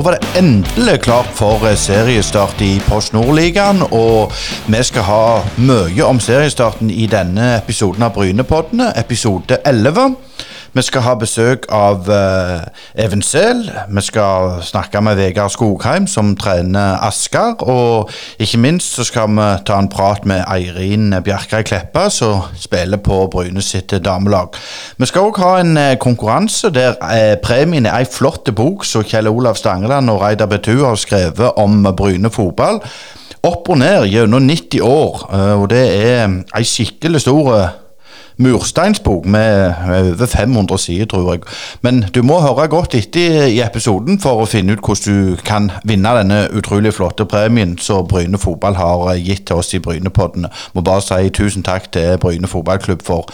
Var det endelig klart for seriestart i Post Nordligaen, og vi skal ha mye om seriestarten i denne episoden av Brynepoddene, episode 11. Vi skal ha besøk av uh, Even Sel. Vi skal snakke med Vegard Skogheim, som trener Asker. Og ikke minst så skal vi ta en prat med Eirin Bjerkreim Kleppa, som spiller på Bryne sitt damelag. Vi skal òg ha en uh, konkurranse der uh, premien er ei flott bok som Kjell Olav Stangeland og Reidar Betu har skrevet om Bryne fotball. Opp og ned gjennom 90 år, og det er ei skikkelig stor mursteinsbok med over 500 sider, tror jeg. Men du må høre godt etter i episoden for å finne ut hvordan du kan vinne denne utrolig flotte premien som Bryne fotball har gitt til oss i Brynepoddene. Må bare si tusen takk til Bryne fotballklubb for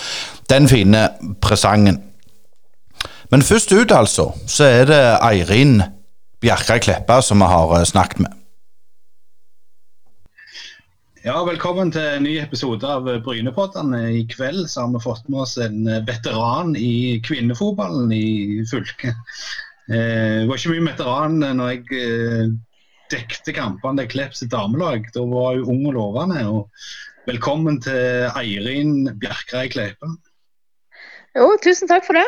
den fine presangen. Men først ut, altså, så er det Eirin Bjerkreid Kleppa som vi har snakket med. Ja, Velkommen til en ny episode av Brynepodden. I kveld så har vi fått med oss en veteran i kvinnefotballen i fylket. Eh, det var ikke mye veteran når jeg eh, dekte kampene til Klepps damelag. Da var hun ung og lovende. Og velkommen til Eirin Bjerkreid Kleipe. Jo, tusen takk for det.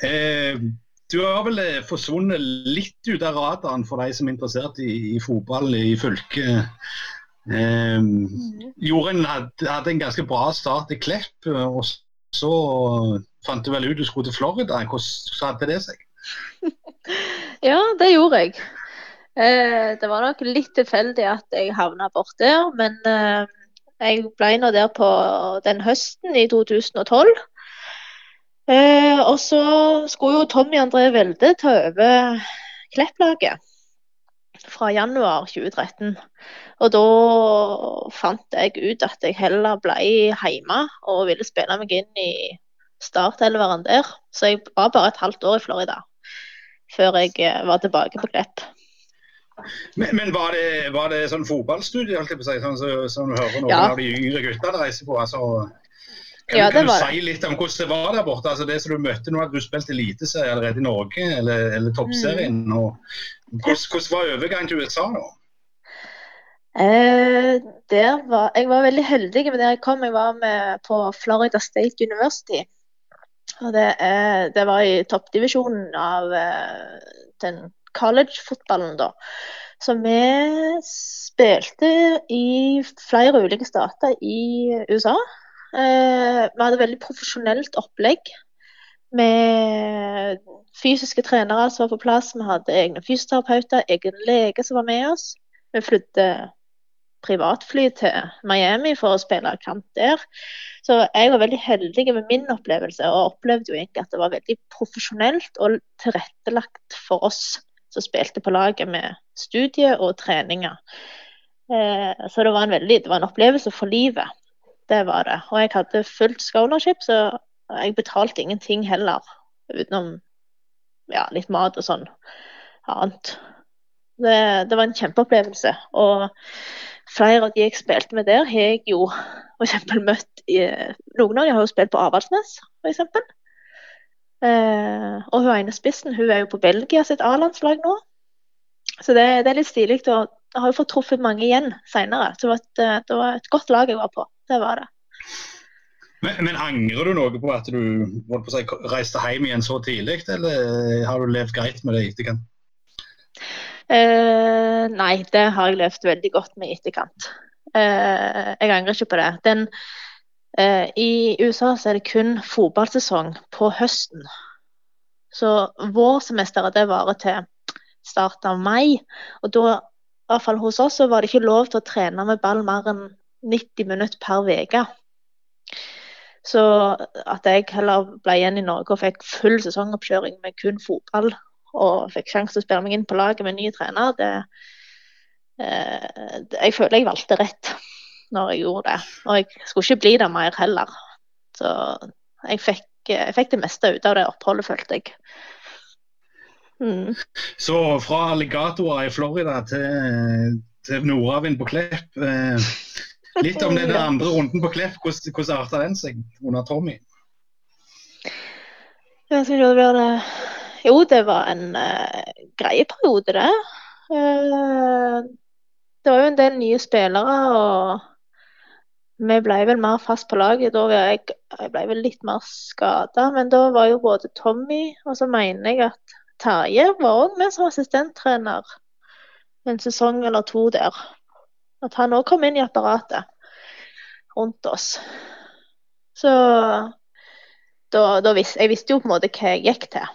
Eh, du har vel eh, forsvunnet litt ut av radaren for de som er interessert i, i fotball i fylket. Eh, Jorunn hadde, hadde, en ganske bra start i Klepp, og så fant du vel ut du skulle til Florida. Hvordan hadde det seg? ja, det gjorde jeg. Eh, det var nok litt tilfeldig at jeg havna bort der, men eh, jeg ble nå der på den høsten i 2012. Eh, og så skulle jo Tommy André Welde ta over Klepp-laget fra januar 2013. Og da fant jeg ut at jeg heller ble hjemme og ville spille meg inn i startelveren der. Så jeg var bare et halvt år i Florida før jeg eh, var tilbake på Klepp. Men, men var, det, var, det, sånn fotballstudie, holdt jeg på å si, sånn som så, så du hører noen ja. av de yngre guttene reiser på? altså kan, ja, kan du si litt om hvordan det var der borte? Altså det som du møtte nå, at du spilte eliteserie allerede i Norge, eller, eller toppserien. Mm. Hvordan, hvordan, var overgangen til USA nå? Eh, var, jeg var veldig heldig med det jeg kom. Jeg var med på Florida State University. Og det, eh, det var i toppdivisjonen av eh, den college-fotballen, da. Så vi spilte i flere ulike stater i USA. Eh, vi hadde veldig profesjonelt opplegg med fysiske trenere som var på plass. Vi hadde egne fysioterapeuter, egen lege som var med oss. Vi flydde privatfly til Miami for å spille kamp der. Så jeg var veldig heldig med min opplevelse, og opplevde jo egentlig at det var veldig profesjonelt og tilrettelagt for oss som spilte på laget med studie og treninger. Eh, så det var, en veldig, det var en opplevelse for livet. Det var det. Og jeg hadde fullt scholarship, så jeg betalte ingenting heller. Utenom ja, litt mat og sånn annet. Det, det, var en kjempeopplevelse. Og flere av de jeg spilte med der, har jeg jo f.eks. møtt i, Noen av dem har jo spilt på Avaldsnes, f.eks. Eh, og hun ene spissen hun er jo på Belgia sitt A-landslag nå. Så det, det, er litt stilig. Og jeg har jo fått truffet mange igjen seinere. Så det var, et, det var et godt lag jeg var på. Det var det. Men, men, angrer du noe på at du på si, reiste hjem igjen så tidlig, eller har du levd greit med det i etterkant? Uh, nei, det har jeg levd veldig godt med i etterkant. Uh, jeg angrer ikke på det. Den, uh, I USA så er det kun fotballsesong på høsten. Så vårsemesteret det varer til start av mai. Og da, hvert fall hos oss, så var det ikke lov til å trene med ball mer enn 90 minutter per uke. Så at jeg heller ble igjen i Norge og fikk full sesongoppkjøring med kun fotball, og fikk sjanse til å spille meg inn på laget med ny trener, det, eh, Jeg føler jeg valgte rett når jeg gjorde det. Og jeg skulle ikke bli der mer heller. Så jeg fikk, jeg fikk det meste ut av det oppholdet, følte jeg. Mm. Så fra alligatorer i Florida til, til nordavind på Klepp. Eh, Litt om den andre runden på Klepp. Hvordan, hvordan arta den seg under Tommy? Det jo, det var en uh, grei periode, det. Uh, det var jo en del nye spillere, og vi ble vel mer fast på laget. Da jeg, jeg ble vel litt mer skada, men da var jo både Tommy og så mener jeg at Terje var òg med som assistenttrener en sesong eller to der. At han òg kom inn i apparatet rundt oss. Så da, da visste, jeg visste jo på en måte hva jeg gikk til.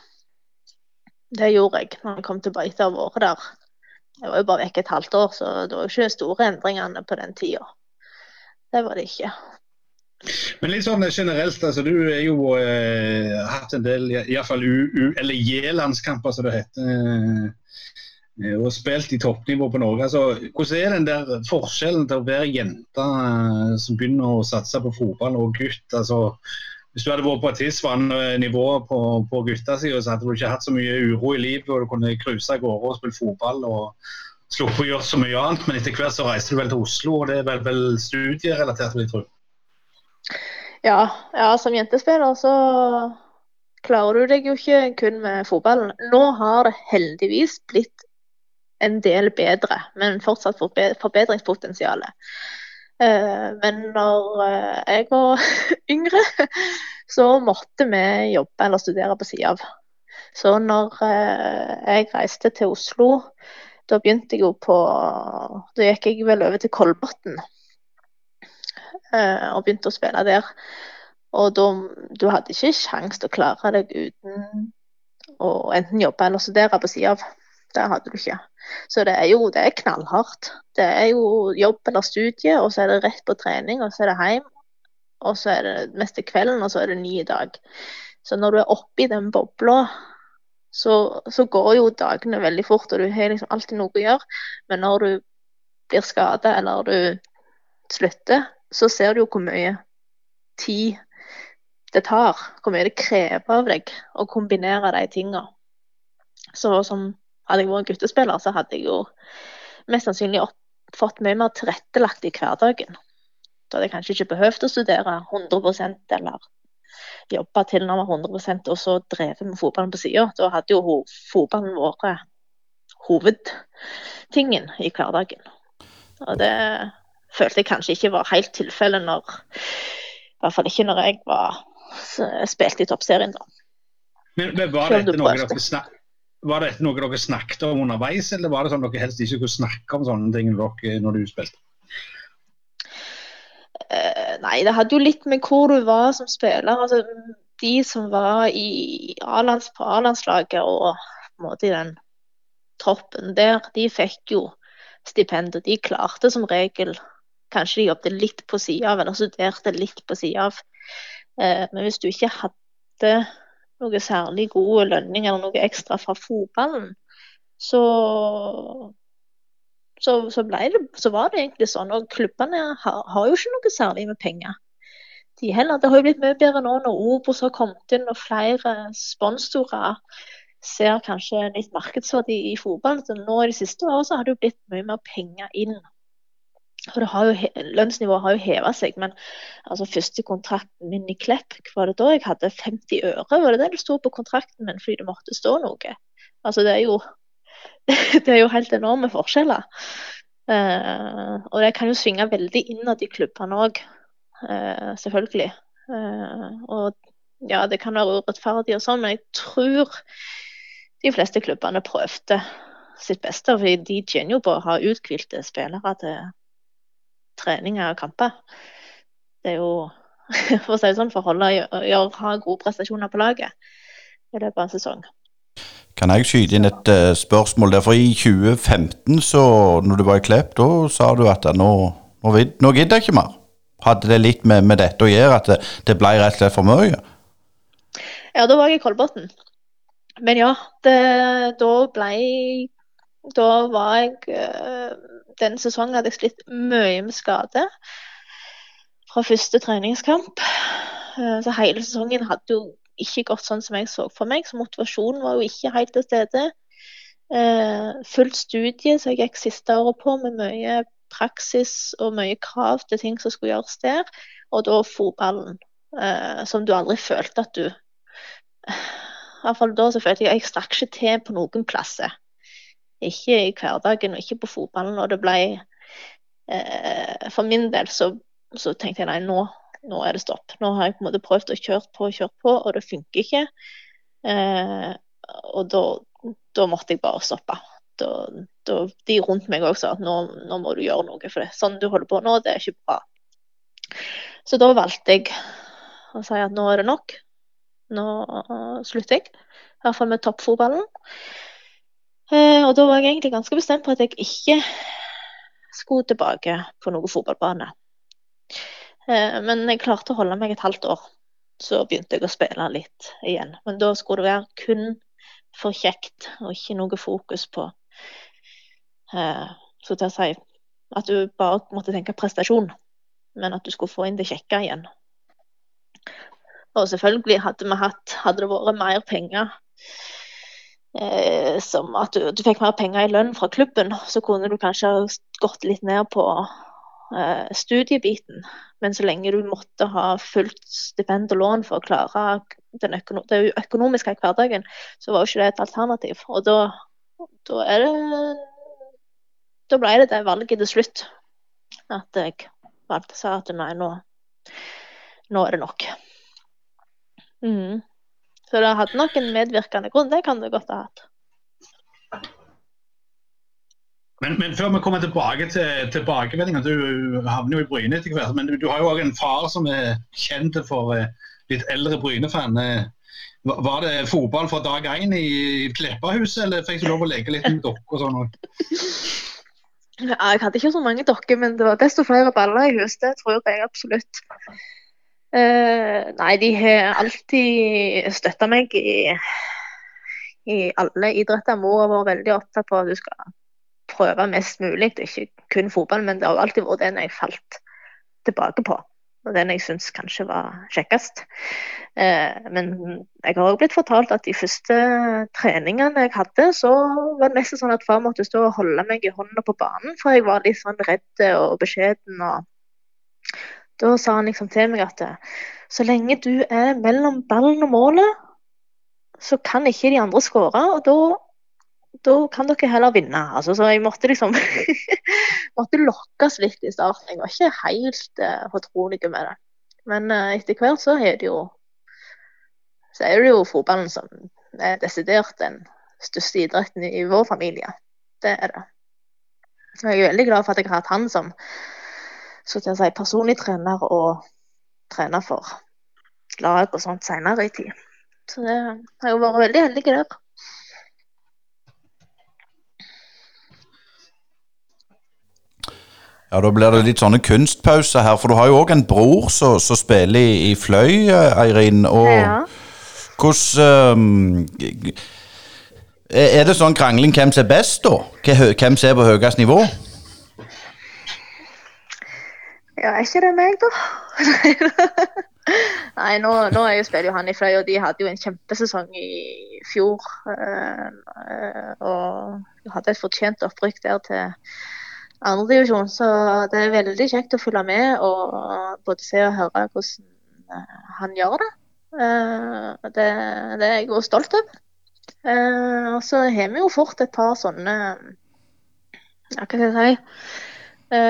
Det gjorde jeg når jeg kom tilbake til å ha vært der. Jeg var jo bare vekk et halvt år, så det var jo ikke de store endringene på den tida. Det var det ikke. Men litt sånn generelt, altså du har jo eh, hatt en del iallfall J-landskamper, som det heter. Eh, og spilt i toppnivå på Norge. Altså, hvordan er den der forskjellen til å være jente eh, som begynner å satse på fotball, og gutt? altså hvis du hadde vært på et tilsvarende nivå på, på guttasida, så hadde du ikke hatt så mye uro i livet, og du kunne cruise av gårde og spille fotball og sluppet å gjøre så mye annet. Men etter hvert så reiste du vel til Oslo, og det er vel, vel studierelatert, vil jeg tro? Ja, ja, som jentespiller så klarer du deg jo ikke kun med fotballen. Nå har det heldigvis blitt en del bedre, men fortsatt forbedringspotensial. Eh, men når eh, jeg var yngre, så måtte vi jobbe eller studere på sida av. Så når eh, jeg reiste til Oslo, da begynte jeg jo på Da gikk jeg vel over til Kolbotn og begynte å spille der. Og da, du hadde ikke kjangs til å klare deg uten å enten jobbe eller studere på sida av. Det hadde du ikke. Så det er jo det er knallhardt. Det er jo jobb eller studie, og så er det rett på trening, og så er det hjem. Og så er det mest til kvelden, og så er det ny dag. Så når du er oppi den bobla, så, så, går jo dagene veldig fort, og du har liksom alltid noe å gjøre. Men når du blir skada eller du slutter, så ser du jo hvor mye tid det tar. Hvor mye det krever av deg å kombinere de tingene. Så som hadde jeg vært guttespiller, så hadde jeg jo mest sannsynlig fått mye mer tilrettelagt i hverdagen. Da hadde jeg kanskje ikke behøvd å studere 100% eller jobbe tilnærmet 100% og så drevet med fotballen på sida. Da hadde jo fotballen vært hovedtingen i hverdagen. Og det følte jeg kanskje ikke var helt tilfellet når I hvert fall ikke når jeg var, spilte i toppserien, da. Men, men var, dette noe dere snak, var dette noe dere snakket om underveis, eller var det sånn dere helst ikke kunne snakke om sånne ting når du spilte? Uh, nei, det hadde jo litt med hvor du var som spiller. Altså, de som var i A-lands på A-landslaget og på en måte i den troppen der, de fikk jo stipend. Og de klarte som regel Kanskje de jobbet litt på sida av, eller studerte litt på sida av. Uh, men hvis du ikke hadde noe særlig god lønning eller noe ekstra fra fotballen, så, så, så, det, så var det egentlig sånn. Og klubbene har, har, jo ikke noe særlig med penger. De heller. Det har jo blitt mye bedre nå når Obos har kommet inn og flere sponsorer ser kanskje litt markedsverdi i fotballen. Så nå i de siste årene har det jo blitt mye mer penger inn for Lønnsnivået har jo heva seg, men altså, første kontrakten min i Klepp, var det da jeg hadde? 50 øre? Var det det det sto på kontrakten min fordi det måtte stå noe? Altså, det er jo, det er jo helt enorme forskjeller. Uh, og det kan jo svinge veldig innad i klubbene òg, uh, eh, selvfølgelig. Uh, og ja, det kan være urettferdig og sånn, men jeg tror de fleste klubbene prøvde sitt beste. fordi de tjener jo på å ha uthvilte spillere til treninger og kamper. Det er jo for å si det sånn, for å gjøre, ha gode prestasjoner på laget i løpet av en sesong. Kan jeg skyte inn et uh, spørsmål der? For i 2015, så når du var i Klepp, da sa du at nå, nå, nå gidder jeg ikke mer. Hadde det litt med, med dette å gjøre, at det, det, ble rett og slett for mye? Ja, da var jeg i Kolbotn. Men ja, det, da ble Da var jeg uh, den sesongen hadde jeg slitt mye med skade fra første treningskamp. Eh, så hele sesongen hadde jo ikke gått sånn som jeg så for meg, så motivasjonen var jo ikke helt til stede. Eh, fullt studie så jeg gikk siste året på, med mye praksis og mye krav til ting som skulle gjøres der. Og da fotballen, eh, som du aldri følte at du I hvert fall da så følte jeg at jeg strakk ikke til på noen plasser. Ikke i hverdagen og ikke på fotballen. Og det ble eh, For min del så, så, tenkte jeg nei, nå, nå, er det stopp. Nå har jeg på en måte prøvd å kjøre på og kjøre på, og det funker ikke. Eh, og da, måtte jeg bare stoppe. Da, da, de rundt meg òg sa at nå, nå, må du gjøre noe, for det. sånn du holder på nå, det er ikke bra. Så da valgte jeg å si at nå er det nok. Nå slutter jeg. I hvert fall med toppfotballen. Eh, og da var jeg egentlig ganske bestemt på at jeg ikke skulle tilbake på noen fotballbane. Eh, men jeg klarte å holde meg et halvt år. Så begynte jeg å spille litt igjen. Men da skulle det være kun for kjekt, og ikke noe fokus på eh, så til å si at du bare måtte tenke prestasjon, men at du skulle få inn det kjekke igjen. Og selvfølgelig hadde vi hatt Hadde det vært mer penger eh, som at du, du, fikk mer penger i lønn fra klubben, så kunne du kanskje gått litt ned på eh, studiebiten. Men så lenge du måtte ha fullt stipend og lån for å klare den økono det økonomiske hverdagen, så var jo ikke det et alternativ. Og da, da er det Da ble det det valget til slutt. At jeg valgte seg at nei, nå, nå er det nok. Mm. Så det hadde nok en medvirkende grunn. Det kan det godt ha hatt. Men, men, før vi kommer tilbake til tilbakemeldinga, du havner jo i Bryne etter hvert. Men du, du har jo òg en far som er kjent for uh, litt eldre Bryne-fan. Uh, var det fotball fra dag én i Kleppahuset, eller fikk du lov å leke litt med dokker og sånn? Ja, jeg hadde ikke så mange dokker, men det var desto flere baller i huset. Det tror jeg absolutt. Uh, nei, de har alltid støtta meg i, i, alle idretter. Mor har vært veldig opptatt på at du skal prøve mest mulig, ikke kun fotball, men det har alltid vært den jeg falt tilbake på. Og den jeg syns kanskje var kjekkest. Uh, men jeg har òg blitt fortalt at de første treningene jeg hadde, så var det nesten sånn at far måtte stå og holde meg i hånda på banen, for jeg var litt sånn redd og beskjeden. og da sa han liksom til meg at så lenge du er mellom ballen og målet, så kan ikke de andre skåre. Og da, da, kan dere heller vinne. Altså, så jeg måtte liksom måtte lokkes litt i starten. Jeg var ikke helt uh, med det. Men uh, etter hvert så er det jo så er det jo fotballen som er desidert den største idretten i vår familie. Det er det. Så jeg er veldig glad for at jeg har hatt han som så til å si, personlig trener og trener for lag og sånt senere i tid. Så det har jo vært veldig heldig der. Ja, Da blir det litt sånne kunstpauser her, for du har jo òg en bror som spiller i, i Fløy, Eirin. Og ja. hvordan um, Er det sånn krangling hvem som er best, da? Hvem som er på høyest nivå? Ja, er ikke det meg, da? Nei, nå, nå spiller jo han i Fløy, og de hadde jo en kjempesesong i fjor. Øh, og hadde et fortjent opprykk der til andredivisjon. Så det er veldig kjekt å følge med og både se og høre hvordan øh, han gjør det. Uh, det, det, er jeg også stolt av. Og så har vi jo fort et par sånne hva skal jeg si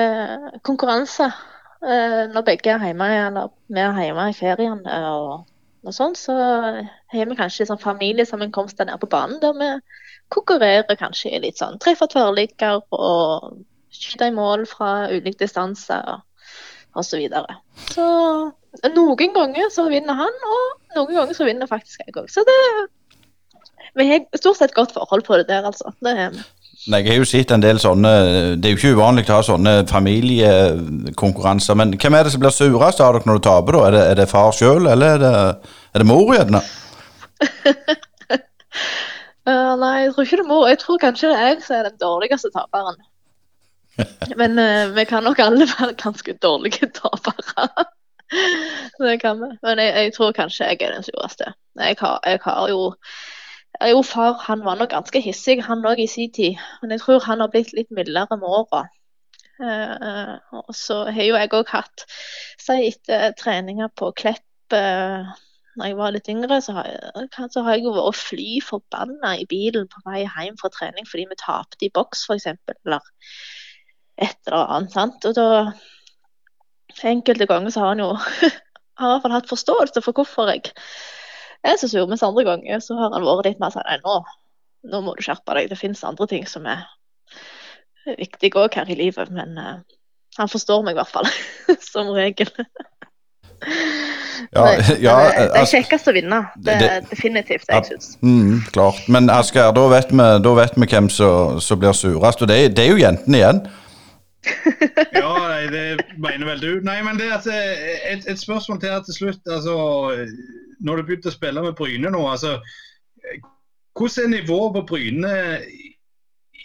konkurranser Eh, når begge er hjemme, eller vi er hjemme i ferien eh, og, og sånn, så har vi kanskje sånn familiesammenkomster nede på banen der vi konkurrerer kanskje i litt sånn treff og tverrligger og skyter i mål fra ulike distanser osv. Så, videre. så noen ganger så vinner han, og noen ganger så vinner faktisk jeg òg. Så det Vi har stort sett godt forhold på det der, altså. Det vi. Jeg har jo sett en del sånne Det er jo ikke uvanlig å ha sånne familiekonkurranser. Men hvem er det som blir surest av dere når du taper, da? Er det, er det far sjøl, eller er det, er det mor, gjerne? uh, nei, jeg tror ikke det er mor. Jeg tror kanskje det er jeg som er den dårligste taperen. Men uh, vi kan nok alle være ganske dårlige tapere. det kan vi. Men jeg, jeg, tror kanskje jeg er den sureste. Jeg har, jeg har jo jo, far han var nok ganske hissig, han òg i sin tid. Men jeg tror han har blitt litt mildere med åra. Uh, og så har jo jeg òg hatt, si etter treninger på Klepp uh, når jeg var litt yngre, så har jeg, så har jeg jo vært fly forbanna i bilen på vei hjem fra trening fordi vi tapte i boks, f.eks. Eller et eller annet. sant? Og da Enkelte ganger så har han jo har i hvert fall hatt forståelse for hvorfor jeg er så sur, mens andre ganger så har han vært litt mer sånn Nei, nå, nå må du skjerpe deg. Det finnes andre ting som er viktige òg her i livet. Men uh, han forstår meg i hvert fall, som regel. Ja, ja, det, det er altså- kjekkest å vinne. Det det- er definitivt det jeg syns. Mm, klart. Men Asgeir, da da vet vi hvem som blir surest. Og det, er- det er jo jentene igjen. Ja, nei, det mener vel du. Nei, men det er eh, et, et spørsmål til her til slutt. Altså, når du begynte å spille med Bryne nå, altså, hvordan er nivået på Bryne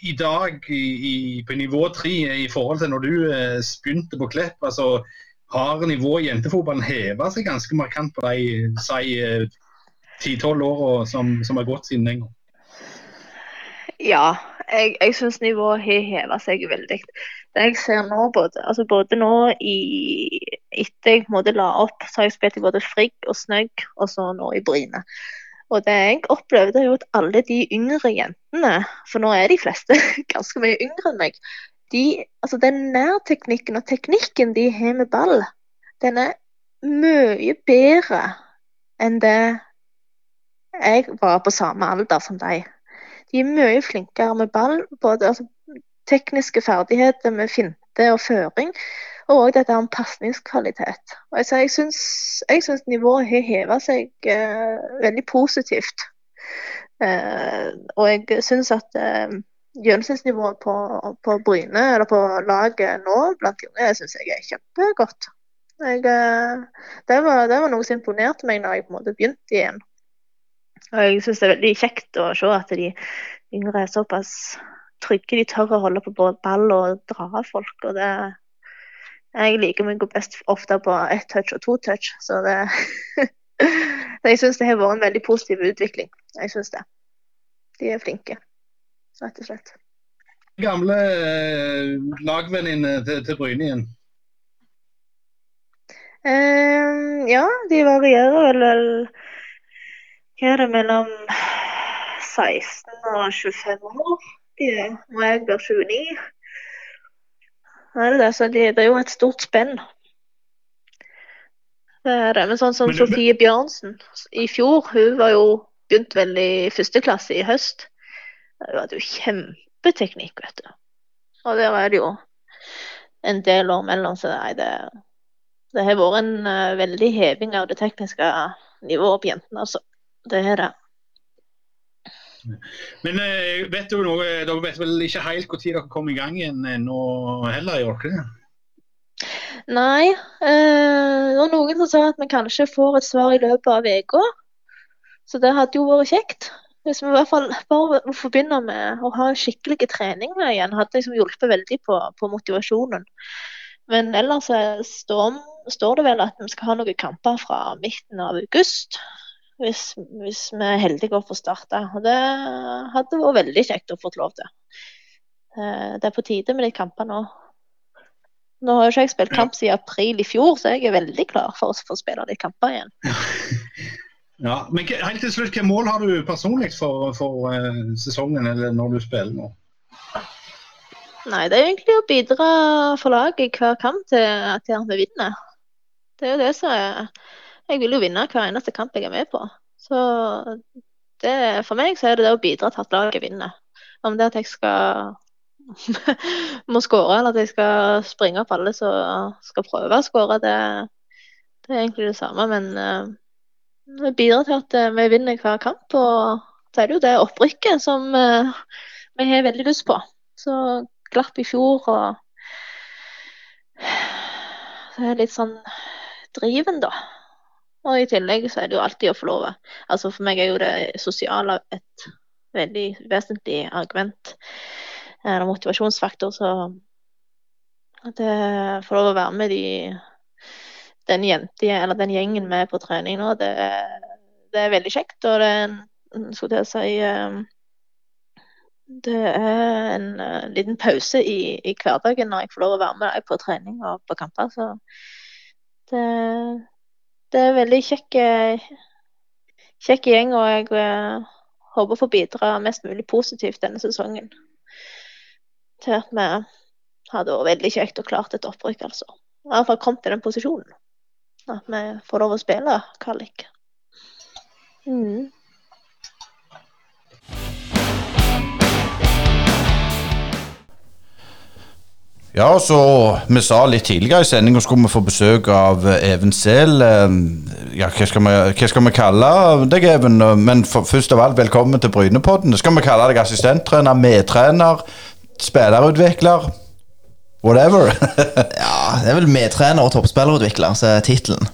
i dag i, i, på nivå tre i forhold til når du eh, begynte på Klepp? Altså, har nivået i jentefotballen hevet seg ganske markant på de si, eh, 10-12 åra som, har gått siden den gang? Ja, jeg, jeg syns nivået har hevet seg veldig. Jeg ser nå, både, altså både nå i Etter jeg måte la opp, så har jeg spilt i både Frigg og Snøgg, og så nå i Bryne. Og det jeg opplevde, er jo at alle de yngre jentene, for nå er de fleste ganske mye yngre enn meg, de, altså den nærteknikken og teknikken de har med ball, den er mye bedre enn det jeg var på samme alder som de. De er mye flinkere med ball, både altså, tekniske ferdigheter med finte og føring, og òg dette med pasningskvalitet. Altså, jeg, syns, nivået har hevet seg eh, veldig positivt. Eh, og jeg syns at eh, gjennomsnittsnivået på, på Bryne, eller på laget nå blant unge, syns jeg er kjempegodt. Jeg, eh, det, var, det var noe som imponerte meg når jeg på en måte begynte igjen. Og jeg syns det er veldig kjekt å se at de yngre er såpass trygge. De tør å holde på ball og dra folk. og det Jeg liker meg best ofte på ett touch og to touch, så det Jeg syns det har vært en veldig positiv utvikling. Jeg syns det. De er flinke, rett og slett. Gamle eh, lagvenninne til, til Bryne igjen. Um, ja, de varierer vel Hva er det mellom 16 og 25 år? Er, og jeg blir 29. Ja, det, det, så det, det er jo et stort spenn. Det er det. Men sånn som Men Sofie Bjørnsen i fjor, hun var jo begynt vel i første klasse i høst. Hun hadde jo kjempeteknikk, vet du. Og der er det jo en del år mellom, så nei, det, det har vært en uh, veldig heving av det tekniske nivået på jentene, altså. Det er det. Men eh, vet du noe, dere vet vel ikke helt når dere kom i gang igjen nå heller, gjør dere? Nei, eh, det var noen som sa at vi kanskje får et svar i løpet av uka. Så det hadde jo vært kjekt. Hvis vi i hvert fall bare forbinder med å ha skikkelig treninger igjen, hadde liksom hjulpet veldig på, på motivasjonen. Men ellers eh, står, står det vel at vi skal ha noen kamper fra midten av august. Hvis, hvis vi er heldige og får starte. Og det hadde vært veldig kjekt å få lov til. Eh, Det er på tide med de kampene nå. Nå har jo ikke jeg spilt kamp siden april i fjor, så jeg er veldig klar for å få spille litt kamper igjen. Ja, men helt til slutt, hvilke mål har du personlig for, for eh, sesongen, eller når du spiller nå? Nei, det er egentlig å bidra for laget i hver kamp til at vi vinner. Det er jo det som er Jeg vil jo vinne hver eneste kamp jeg er med på. Så det, for meg så er det det å bidra til at laget vinner. Om det at jeg skal må skåre, eller at jeg skal springe opp alle som skal prøve å skåre, det, det er egentlig det samme. Men uh, det bidrar til at eh, vi vinner hver kamp. Og så er det jo det opprykket som eh, vi har veldig lyst på. Så glapp i fjor og Det er litt sånn driven, da. Og i tillegg så er det jo alltid å få lov Altså for meg er jo det sosiale et veldig vesentlig argument. eller motivasjonsfaktor, så at jeg får lov å være med de den jente, eller den gjengen med på trening nå, det, det er veldig kjekt. Og det er en, skulle jeg si eh, det er en liten pause i, i, hverdagen når jeg får lov å være med deg på trening og på kamper. Så det, det er veldig kjekk, kjekk gjeng, og jeg eh, håper å få bidra mest mulig positivt denne sesongen. Til at vi hadde vært veldig kjekt og klart et opprykk, altså. I hvert fall kommet til den posisjonen. At vi får lov å spille kvalik. Mm. Ja, så Vi sa litt tidligere i sendinga skulle vi få besøk av eh, Even Sehl. Eh, Ja, hva skal, vi, hva skal vi kalle deg, Even? Men for, først av alt, velkommen til Brynepodden. Skal vi kalle deg assistenttrener, medtrener, spillerutvikler? Whatever. Ja, det er vel medtrener og toppspillerutvikler som er tittelen.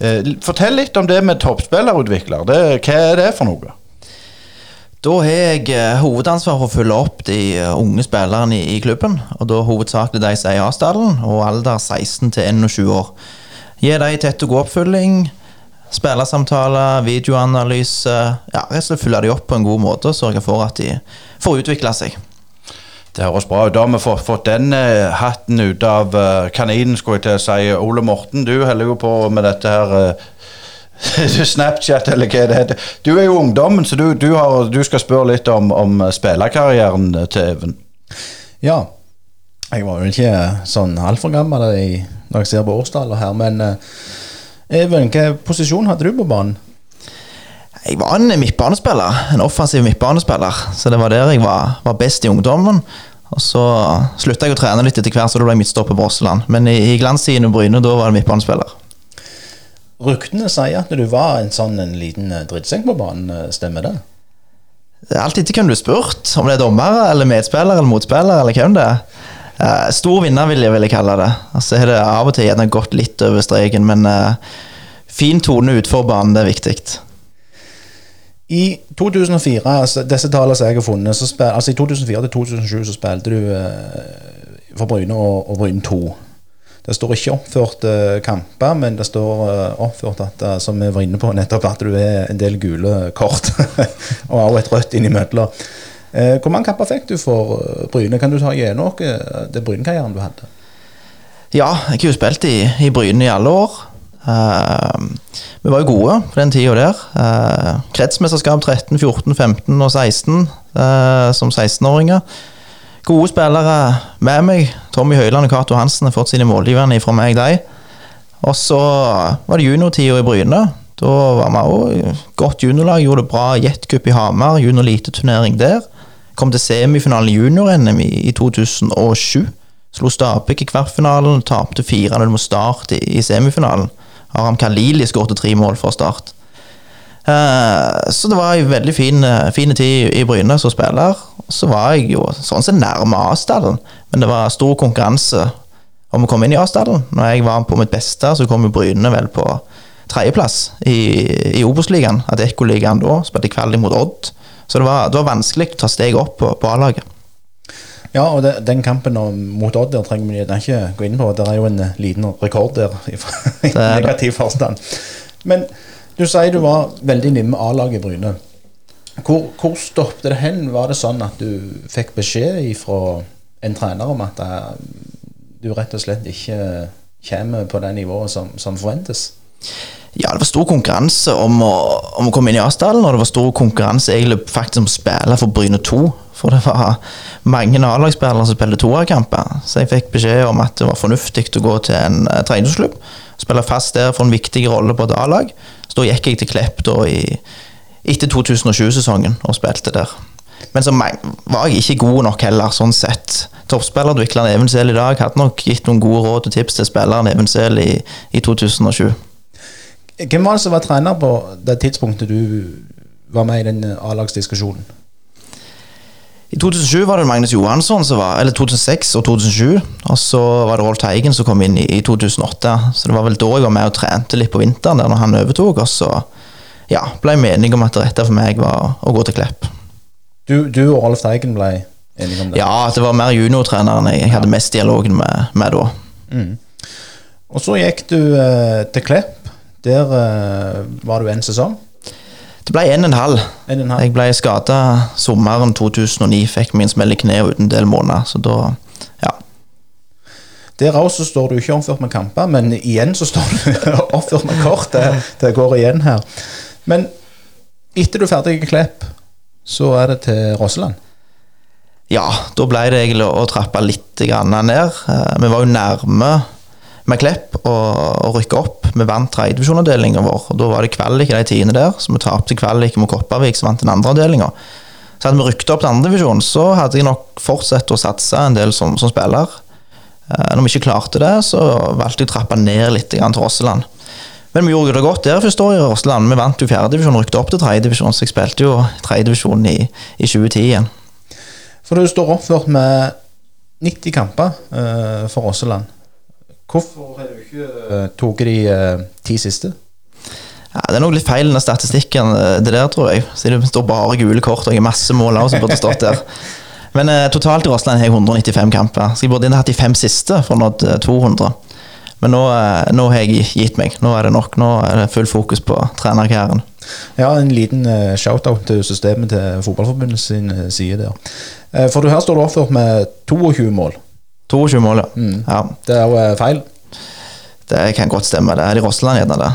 Eh, Fortell litt om det med toppspillerutvikler. Det, hva er det for noe? Da har jeg eh, hovedansvar for å følge opp de eh, unge spillerne i, i klubben. Og da hovedsakelig de som er i A-stallen, og alder 16 til 21 år. Gi dem tett og god oppfølging, spillersamtaler, videoanalyse. Ja, rett og slett følge dem opp på en god måte og sørge for at de får utvikle seg. Det høres bra ut. Da har vi fått, fått den eh, hatten ut av eh, kaninen, skulle jeg til å si. Ole Morten, du holder jo på med dette her eh, Snapchat, eller hva det heter. Du er jo ungdommen, så du, du, har, du skal spørre litt om, om spillerkarrieren til Even. Ja. Jeg var jo ikke sånn altfor gammel i, når jeg ser på årstallet her, men uh, Even, hvilken posisjon hadde du på banen? Jeg var en midtbanespiller, en offensiv midtbanespiller. Så det var der jeg var, var best i ungdommen. Og så slutta jeg å trene litt etter hvert, så da ble jeg midtstopper på Åsland. Men i, i glanstiden og Bryne, da var det midtbanespiller. Ryktene sier at du var en sånn en liten eh, drittsekk på banen, eh, stemmer det? Det er alltid hvem du har spurt, om det er dommere eller medspiller eller motspiller eller hvem det er. Eh, stor vinnervilje, vil jeg kalle det. Altså har det av og til gjerne gått litt over streken, men fin tone utenfor banen, det er viktig. I 2004, altså disse tallene som jeg har funnet, så spil, altså i 2004 til 2007 så spilte du for Bryne og, og Bryne 2. Det står ikke oppført kamper, men det står eh, oppført at, eh, som vi var inne på nettopp, at du er en del gule kort. og også et rødt innimellom. Eh, hvor mange kamper fikk du for eh, Bryne? Kan du ta gjennom eh, det Bryne-karrieren du hadde? Ja, jeg har jo spilt i, i Bryne i alle år. Uh, vi var jo gode på den tida der. Uh, kretsmesterskap 13, 14, 15 og 16 uh, som 16-åringer. Gode spillere med meg. Tommy Høiland og Cato Hansen har fått sine målgivende fra meg, de. Og så var det juniortida i Bryne. Da var vi òg godt juniorlag. Gjorde det bra jetcup i Hamar, junior-eliteturnering der. Kom til semifinalen i junior-NM i, i 2007. Slo Stabæk i kvartfinalen, tapte 4-0 mot Start i, i semifinalen. Aram Khalili skåret tre mål for start. Eh, så det var ei veldig fin, eh, fin tid i Bryne som spiller. Så var jeg jo sånn sett nærme A-stallen, men det var stor konkurranse om å komme inn i A-stallen. Når jeg var på mitt beste, så kom jo Bryne vel på tredjeplass i, i Obos-ligaen. Adeccoligaen da, spilte kvalik mot Odd. Så det var, det var vanskelig å ta steg opp på, på A-laget. Ja, og det, den kampen mot Odd der trenger vi ikke gå inn på. Det er jo en liten rekord der i negativ forstand. Men du sier du var veldig nimme A-laget i Bryne. Hvor, hvor stoppet det hen? Var det sånn at du fikk beskjed fra en trener om at eh, du rett og slett ikke kommer på det nivået som, som forventes? Ja, det var stor konkurranse om å, om å komme inn i A-stallen, og det var stor konkurranse egentlig faktisk om å spille for Bryne 2. For det var mange A-lagsspillere som spilte toerkamper, så jeg fikk beskjed om at det var fornuftig å gå til en uh, treningsklubb. Spille fast der for en viktig rolle på et A-lag. Så da gikk jeg til Klepp da i, etter 2020-sesongen og spilte der. Men så var jeg ikke god nok heller, sånn sett. Toppspillerutvikleren Vikland Evensel i dag hadde nok gitt noen gode råd og tips til spilleren Evensel i, i 2007. Hvem var det som var trener på det tidspunktet du var med i den A-lagsdiskusjonen? I 2007 var det Magnus Johansson som var Eller 2006 og 2007. Og så var det Rolf Teigen som kom inn i, i 2008. Så det var vel da jeg var med og trente litt på vinteren, der når han overtok. Og så ja, ble jeg enig om at det rette for meg var å gå til Klepp. Du, du og Rolf Teigen ble enige om det? Ja, det var mer juniortreneren jeg hadde mest dialogen med, med da. Mm. Og så gikk du eh, til Klepp. Der eh, var du en sesong. Det ble en og en halv. En og en halv. Jeg ble skada sommeren 2009, fikk min smell i kneet uten en del måneder. Så da, ja. Der òg står du ikke omført med kamper, men igjen så står du omført med kort. Det, det går igjen her. Men etter du er ferdig i Klepp, så er det til Rosseland. Ja, da ble det egentlig å, trappe litt grann ned. Eh, vi var jo nærme med Klepp og, og rykke opp. Vi vant tredjedivisjonavdelinga vår. og Da var det kvalik i de tidene der, så vi tapte kvalik mot Kopervik, som vant den andre avdelinga. Så hadde vi rykket opp til andredivisjon, så hadde jeg nok fortsatt å satse en del som, som spiller. Eh, Når vi ikke klarte det, så valgte jeg å trappe ned litt til Rosseland. Men vi gjorde det godt der første året i Rosseland. Vi vant jo fjerdedivisjon og rykket opp til tredjedivisjon, så jeg spilte jo tredjedivisjon i, i 2010 igjen. For du står oppført med 90 kamper uh, for Rosseland. Hvorfor har du ikke uh, tatt de eh, ti siste? Ja, det er nok litt feil i den statistikken, eh, det der, tror jeg. Siden det står bare gule kort og jeg har masse mål også som burde stått der. Men eh, totalt i Rossland har jeg 195 kamper. Så jeg burde hatt de fem siste for å nå 200. Men nå, eh, nå har jeg gitt meg. Nå er det nok. Nå er det full fokus på trenerkarrieren. Ja, en liten eh, shout-out til systemet til Fotballforbundet sin eh, side der. Eh, for du her står du oppført med 22 mål. 22 mål, ja. Mm. ja. Det er jo eh, feil. Det kan godt stemme. Det er i Rosseland gjerne det.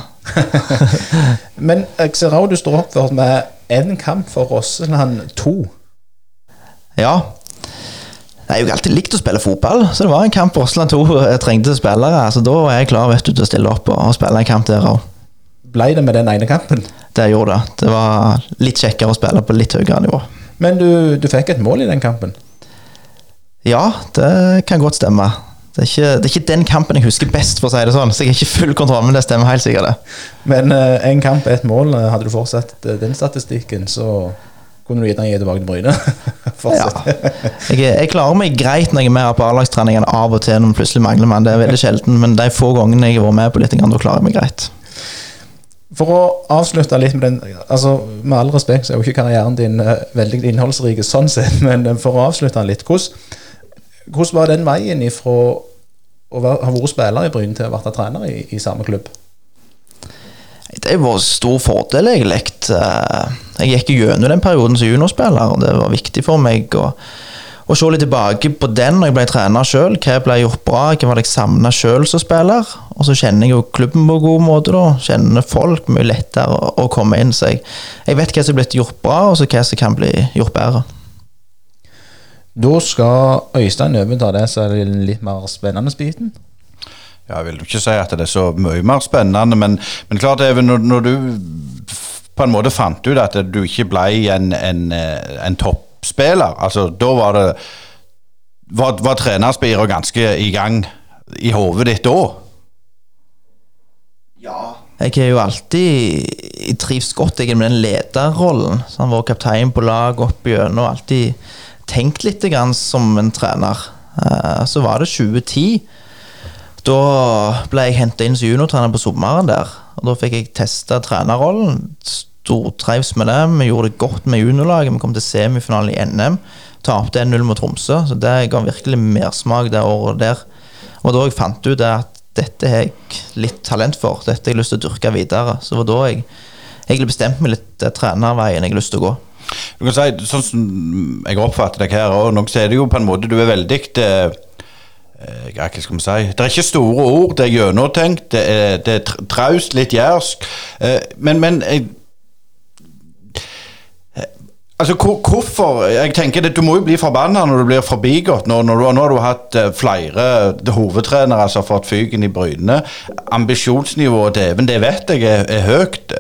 Men jeg ser også du står oppført med én kamp for Rosseland 2. Ja. Jeg har jo alltid likt å spille fotball, så det var en kamp Rosseland 2 jeg trengte spillere. Så da er jeg klar vet du, til å stille opp og spille en kamp der òg. Ble det med den ene kampen? Det gjorde det. Det var litt kjekkere å spille på litt høyere nivå. Men du, du fikk et mål i den kampen. Ja, det kan godt stemme. Det er, ikke, det er ikke den kampen jeg husker best, for å si det sånn. Så jeg har ikke full kontroll, men det stemmer helt sikkert. det. Men én kamp, ett mål. eh, Hadde du fortsatt eh, den statistikken, så kunne du gjerne gi tilbake til Bryne. Ja. Jeg, jeg klarer meg greit når jeg er med på A-lagstrening av og til når man plutselig mangler mann. Det er veldig sjelden, men de få gangene jeg har vært med på litt, da klarer jeg meg greit. For å avslutte litt med den altså Med all respekt så er jo ikke karrieren din eh, veldig innholdsrik sånn sett, men eh, for å avslutte den litt Hvordan, hvordan var den veien ifra å ha vært spiller i Bryne til å ha vært trener i, i samme klubb? Det var stor fordel, egentlig. Eh, Jeg gikk gjennom den perioden som juniorspiller, og det var viktig for meg å, å se litt tilbake på den når jeg ble trener sjøl. Hva ble gjort bra, hva var det jeg savna sjøl som spiller? Og så kjenner jeg jo klubben på en god måte, da. Kjenner folk mye lettere å komme inn. Så jeg, jeg vet hva som er blitt gjort bra, og så hva som kan bli gjort bedre. Da skal Øystein overta det som er den litt mer spennende biten. Ja, jeg vil ikke si at det er så mye mer spennende, men, men klart er når, når du på en måte fant ut at du ikke ble en, en, eh, en toppspiller, altså da var det Var, var trenerspiret ganske i gang i hodet ditt da? Jeg har jo alltid jeg trives godt jeg, med den lederrollen. Så han var kaptein på lag opp gjennom. og alltid tenkt litt som en trener. Eh, Så var det 2010. Da ble jeg henta inn som juniortrener på sommeren der. Og Da fikk jeg testa trenerrollen. Stortrives med det. Vi gjorde det godt med juniorlaget. Vi kom til semifinalen i NM. Tapte 1-0 mot Tromsø, så det ga virkelig mersmak det året der. Og da jeg fant ut at dette har jeg litt talent for, dette har jeg lyst til å dyrke videre. Så det var da jeg egentlig bestemte meg litt er trenerveien jeg har lyst til å gå. Du kan si, sånn som jeg oppfatter deg her òg, så er det jo på en måte Du er veldig eh, eh, hva skal vi si Det er ikke store ord, det er gjennomtenkt, det er, er traust, litt jærsk. Eh, men men jeg, eh, Altså, hvor, hvorfor Jeg tenker det, Du må jo bli forbanna når du blir forbigått. Nå, når du, nå har du hatt eh, flere hovedtrenere som har fått fyken i brynene. Ambisjonsnivået, dæven, det vet jeg er, er høyt.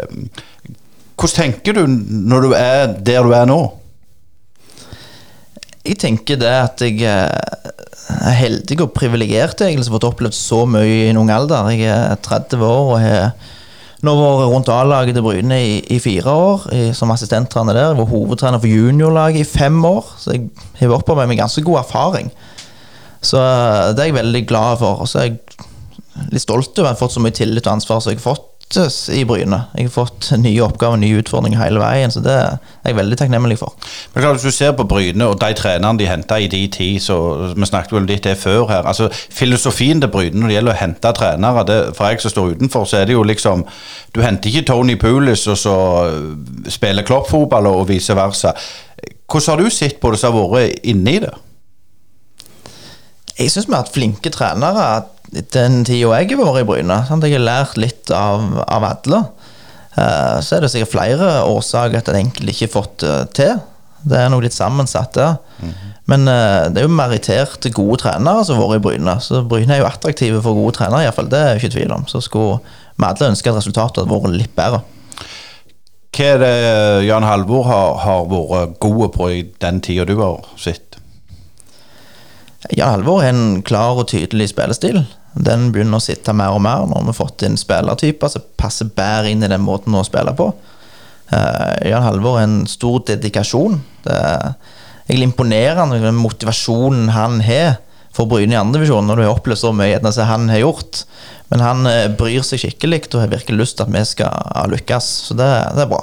Hvordan tenker du når du er der du er nå? Jeg tenker det at jeg eh, er heldig og privilegert egentlig som har fått opplevd så mye i en ung alder. Jeg er 30 år og har nå vært rundt A-laget til Bryne i, i fire år i, som assistenttrener der. Jeg var hovedtrener for juniorlaget i fem år, så jeg har opparbeidet meg ganske god erfaring. Så eh, det er jeg veldig glad for. Og så er jeg litt stolt over å ha fått så mye tillit og ansvar som jeg har fått eh, i Bryne. Jeg har fått nye oppgaver, nye utfordringer hele veien, så det er jeg veldig takknemlig for. Men klar, Hvis du ser på Bryne og de trenerne de henta i de tid, så vi snakket vel litt det før her. altså Filosofien til Bryne når det gjelder å hente trenere, det, for jeg som står utenfor, så er det jo liksom Du henter ikke Tony Pulis og så øh, spiller kloppfotball og vice versa. Hvordan har du sett på det som har vært inne i det? Jeg syns vi har hatt flinke trenere den tida jeg har vært i Bryne. Sant? Jeg har lært litt av, av alle. Eh, Så er det sikkert flere årsaker at en enkelt ikke har fått det til. Det er noe litt sammensatt der. Men eh, det er jo meritterte gode trenere som har vært i Bryne. Så Bryne er jo attraktive for gode trenere, iallfall. Det er jeg ikke tvil om. Så skulle vi alle ønske at resultatet hadde vært litt bedre. Hva er det Jan Halvor har, har vært gode på i den tida du har sett? Jan Halvor har en klar og tydelig spillestil. Den begynner å sitte mer og mer når vi har fått inn spillertyper som passer bedre inn i den måten å spille på. Uh, Jan Halvor har en stor dedikasjon. Det er egentlig imponerende den motivasjonen han har for Bryne i andredivisjon, når du har opplevd så mye som han har gjort. Men han eh, bryr seg skikkelig og har virkelig lyst til at vi skal lykkes, så det, det er bra.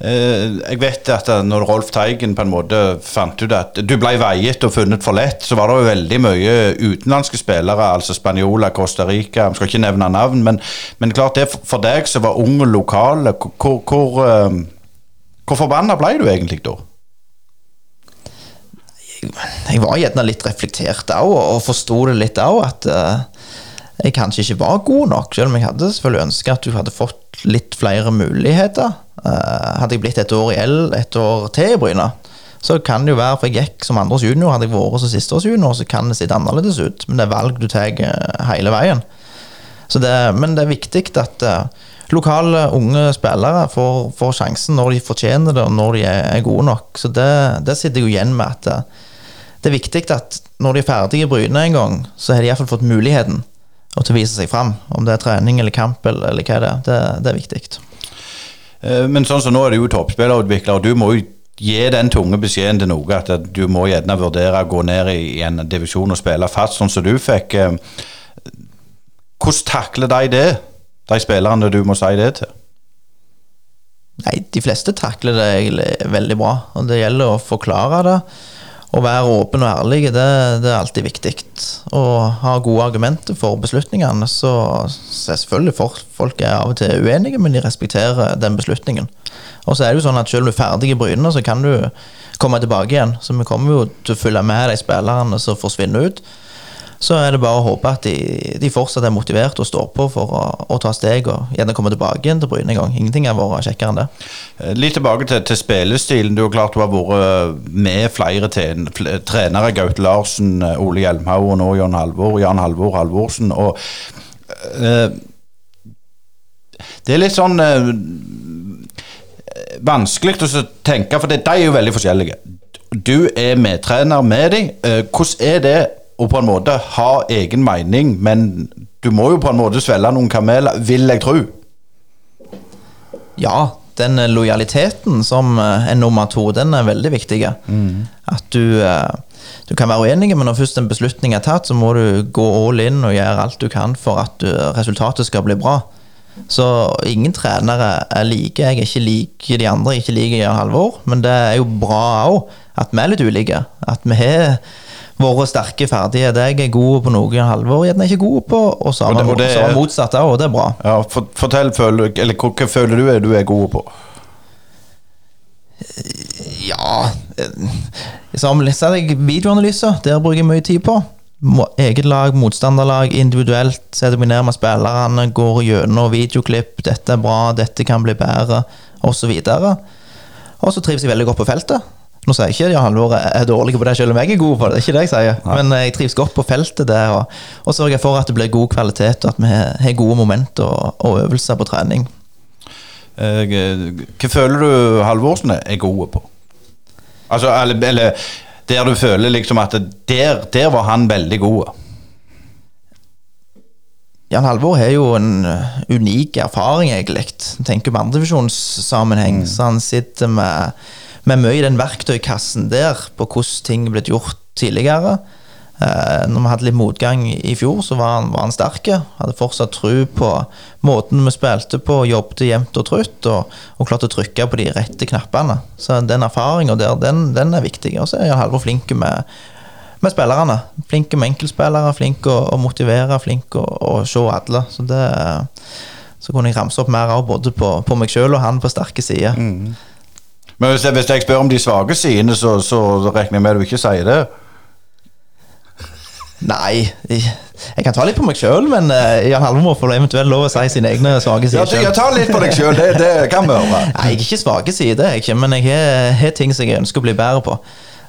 Eh, Jeg vet at eh, når Rolf Teigen på en måte fant ut at du ble veiet og funnet for lett, så var det jo veldig mye utenlandske spillere, altså Spaniola, Costa Rica, jeg skal ikke nevne navn, men, men klart det for- deg som var ung og lokal, hvor, hvor, eh, hvor forbanna ble du egentlig da? jeg var gjerne litt reflektert òg, og forsto det litt òg, at jeg kanskje ikke var god nok. Selv om jeg hadde selvfølgelig ønska at du hadde fått litt flere muligheter. Eh, hadde jeg blitt et år i L et år til i Bryne, så kan det jo være, for jeg gikk som andres junior, hadde jeg vært som sisteårs junior, så kan det sitte annerledes ut. Men det er valg du tar eh, hele veien. Det, men det er viktig at eh, lokale unge spillere får, får sjansen når de fortjener det, og når de er, gode nok. Så det, det sitter jeg jo igjen med at eh, det er viktig at når de er ferdige i Bryne en gang, så har de iallfall fått muligheten og til å vise seg fram. Om det er trening eller kamp eller, eller hva det er. Det, det er viktig. Eh, Men sånn som nå er du jo toppspillerutvikler, og du må jo gi den tunge beskjeden til noe at du må gjerne vurdere å gå ned i en divisjon og spille fast, sånn som du fikk. Eh, Hvordan takler de det, de spillerne du må si det til? Nei, de fleste takler det veldig bra, og det gjelder å forklare det. Å være åpen og ærlig, det, det er alltid viktig. Å ha gode argumenter for beslutningene. Så, så selvfølgelig for, folk er av og til uenige, men de respekterer den beslutningen. Og så er det jo sånn at selv om du er ferdig i Bryne, så kan du komme tilbake igjen. Så vi kommer jo til å følge med de spillerne som forsvinner ut. Så er det bare å håpe at de, de fortsatt er motivert og står på for å, å ta steg og gjerne komme tilbake igjen til Bryne en gang. Ingenting har vært kjekkere enn det. Eh, Litt tilbake til, til spillestilen. Du har klart du har vært med flere ten, trenere. Gaute Larsen, eh, Ole Hjelmhaug og nå Jan Halvor. Jan Halvor Halvorsen. Og øh, Det er litt sånn øh, vanskelig å tenke, for de er jo veldig forskjellige. Du er medtrener med dem. Hvordan er det å på en måte ha egen mening, men du må jo på en måte svelge noen kameler, vil jeg tro. Ja, den eh, lojaliteten som eh, er nummer to, den er veldig viktig. At du, eh, du kan være uenig, men når først en beslutning er tatt, så må du gå all in og gjøre alt du kan for at resultatet skal bli bra. Så ingen trenere er like. Jeg er ikke lik de andre, jeg er ikke lik Jan Halvor, men det er jo bra òg at vi er litt ulike. At vi har våre sterke ferdigheter. Jeg er god på noe halvår, gjerne ikke god på, og så har vi det motsatt òg, og det er bra. Ja, for, fortell, føler, eller hva, hva føler du er du er god på? Ja Som leser jeg videoanalyser, der bruker jeg mye tid på. Eget lag, motstanderlag, individuelt. Setter meg ned med spillerne, går gjennom videoklipp. 'Dette er bra, dette kan bli bedre', osv. Og så trives jeg veldig godt på feltet. Nå sier jeg ikke at Jan Halvor er dårlig på det, selv om jeg er god på det. det er ikke det jeg sier. Men eh, jeg trives godt på feltet der, og, og sørger for at det blir god kvalitet, og at vi har gode momenter og, og øvelser på trening. Eh, hva føler du Halvorsen er gode på? Altså, eller, eller der du føler liksom at der, der var han veldig god. Jan Halvor har jo en uh, unik erfaring, egentlig. Tenker på andredivisjonssammenheng, så han sitter med, med mye i den verktøykassen der på hvordan ting er blitt gjort tidligere. Eh, når vi hadde litt motgang i fjor, så var han, var han sterk. Hadde fortsatt tro på måten vi spilte på, jobbet jevnt og trutt, og, og klarte å trykke på de rette knappene. Så den erfaringa der, den, den er viktig. Og så er Jan Halvor flink med, med spillerne. Flink med enkeltspillere, flink å, å motivere, flink å, å se alle. Så det så kunne jeg ramse opp mer av både på, på meg sjøl og han på sterke sider. Men hvis jeg, hvis jeg spør om de svake sidene, så, så regner jeg med du ikke sier det. Nei, jeg, kan ta litt på meg sjøl, men uh, Jan Halvor får eventuelt lov å si sine egne svake Ja, sider. selv. jeg tar litt på deg sjøl, det, det kan vi høre. Nei, jeg er ikke svake sider, men jeg har, ting som jeg ønsker å bli bedre på.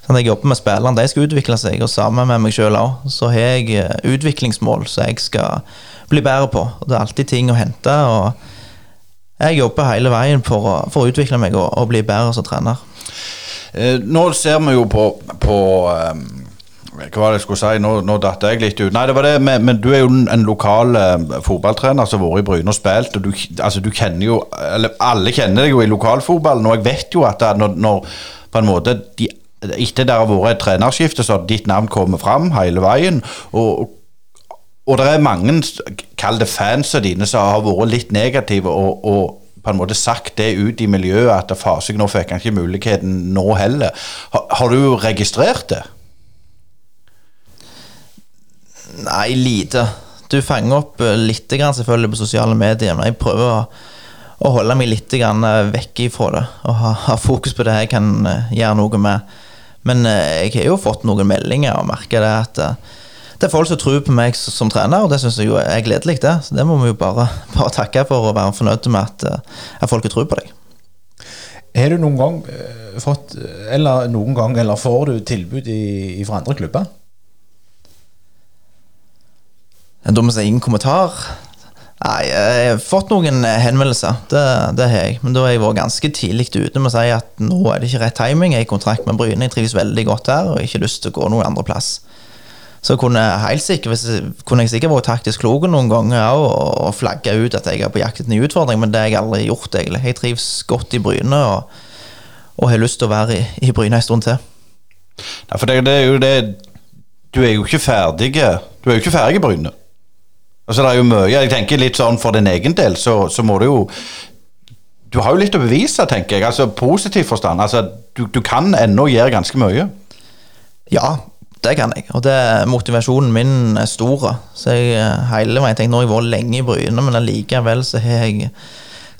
Sånn at jeg jobber med spillerne, de skal utvikle seg, og sammen med meg sjøl òg. Så har jeg eh, utviklingsmål som jeg skal bli bedre på. Og det er alltid ting å hente. og Jeg jobber hele veien for å, for å utvikle meg og, og bli bedre som trener. Eh, nå ser vi jo på, på ehm, Hva var det jeg skulle si? Nå, nå datt jeg litt ut. Nei, det var det, men, men du er jo en, lokal eh, fotballtrener som har vært i Bryne og spilt. og du, altså, du kjenner jo, eller Alle kjenner deg jo i lokalfotballen, og jeg vet jo at når, når på en måte de, etter det har vært et trenerskifte, så har ditt navn kommet fram hele veien. og og det er mange, kall det fans av dine, som har vært litt negative og, og på en måte sagt det ut i miljøet at Fasig nå fikk han ikke muligheten nå heller. Har, har du registrert det? Nei, lite. Du fanger opp eh, litt selvfølgelig på sosiale medier, men jeg prøver å, å holde meg litt eh, vekk ifra det. Og ha, ha fokus på det jeg kan eh, gjøre noe med. Men jeg har jo fått noen meldinger og merker det at det er folk som tror på meg som, trener, og det syns jeg jo er gledelig. det. Så det må vi jo bare, bare takke for og være fornøyde med at, eh, at folk tror på deg. Har du noen gang eh, fått Eller noen gang Eller får du tilbud i, i fra andre klubber? En dum ingen kommentar? Nei, jeg har fått noen henvendelser, det, det har jeg. Men da har jeg vært ganske tidlig ute med å si at nå er det ikke rett timing. Jeg er i kontrakt med Bryne, jeg trives veldig godt her og har ikke lyst til å gå noen andre plass. Så kunne jeg sikkert, kunne jeg sikkert vært taktisk klok noen ganger og, og flagga ut at jeg er på jakt etter ny utfordring, men det har jeg aldri gjort. egentlig. Jeg trives godt i Bryne og, og har lyst til å være i, i Bryne en stund til. Nei, for det, det er jo det Du er jo ikke ferdig Du er jo ikke ferdig i Bryne. Altså, det er jo mye Jeg tenker litt sånn for din egen del, så, så må du jo Du har jo litt å bevise, tenker jeg. Altså positiv forstand. Altså, du, du kan ennå gjøre ganske mye. Ja, det kan jeg. Og det, motivasjonen min er stor. Så jeg eh, hele veien tenkt, Nå har jeg vært lenge i Bryne, men allikevel så har jeg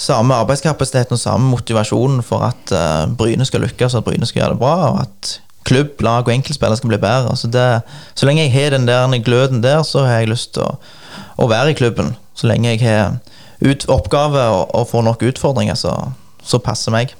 samme arbeidskapasiteten og samme motivasjonen for at uh, Bryne skal lykkes, at Bryne skal gjøre det bra, og at klubb, lag og enkeltspillere skal bli bedre. Så, det, så lenge jeg har den der gløden der, så har jeg lyst til å, å være i klubben. Så lenge jeg har ut, oppgave og, og får nok utfordringer, så, så passer meg.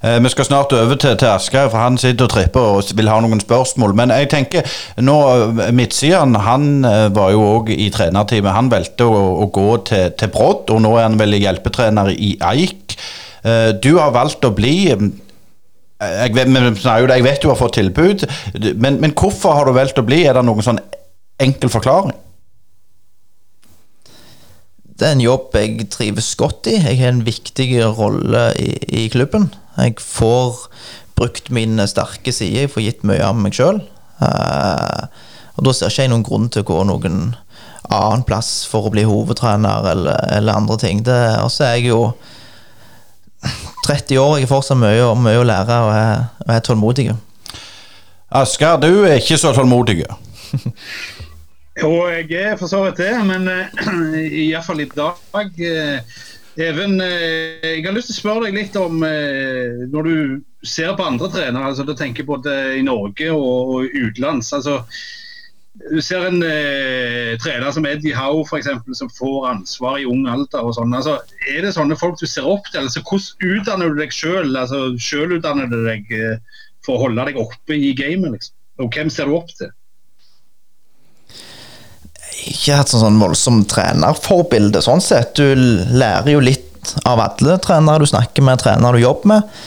Eh, vi skal snart over til, til Asgeir, for han sitter og tripper og vil ha noen spørsmål. Men jeg tenker, nå eh, midtsiden han eh, var jo òg i trenerteamet. Han valgte å, å gå til, til Brodd, og nå er han vel hjelpetrener i Eik. Eh, du har valgt å bli eh, jeg vet, jeg vet du har fått tilbud, men, men hvorfor har du valgt å bli? Er det noen sånn enkel forklaring? Det er en jobb jeg trives godt i. Jeg har en viktig rolle i, i klubben. Jeg får brukt mine sterke sider, jeg får gitt mye av meg sjøl. og da ser ikke jeg noen grunn til å gå noen annen plass for å bli hovedtrener eller, eller andre ting. Og så er jeg jo 30 år, jeg har fortsatt mye, mye å lære og er, og er tålmodig. Asker, du er ikke så tålmodig. Jo, jeg er for så vidt det, men uh, iallfall i dag uh, Even, uh, jeg har lyst til å spørre deg litt om uh, Når du ser på andre trenere, altså du tenker både i Norge og, og utenlands. altså du ser en eh, trener som Eddie Howe for eksempel, som får ansvar i ung alder. og sånn. Altså, er det sånne folk du ser opp til? Altså, hvordan utdanner du deg? Selv? Altså, Sjølutdanner du deg eh, for å holde deg oppe i gamet? Liksom? Og hvem ser du opp til? Ikke hatt sånn, sånn voldsomt trenerforbilde, sånn sett. Du lærer jo litt av alle trenere du snakker med, trenere du jobber med.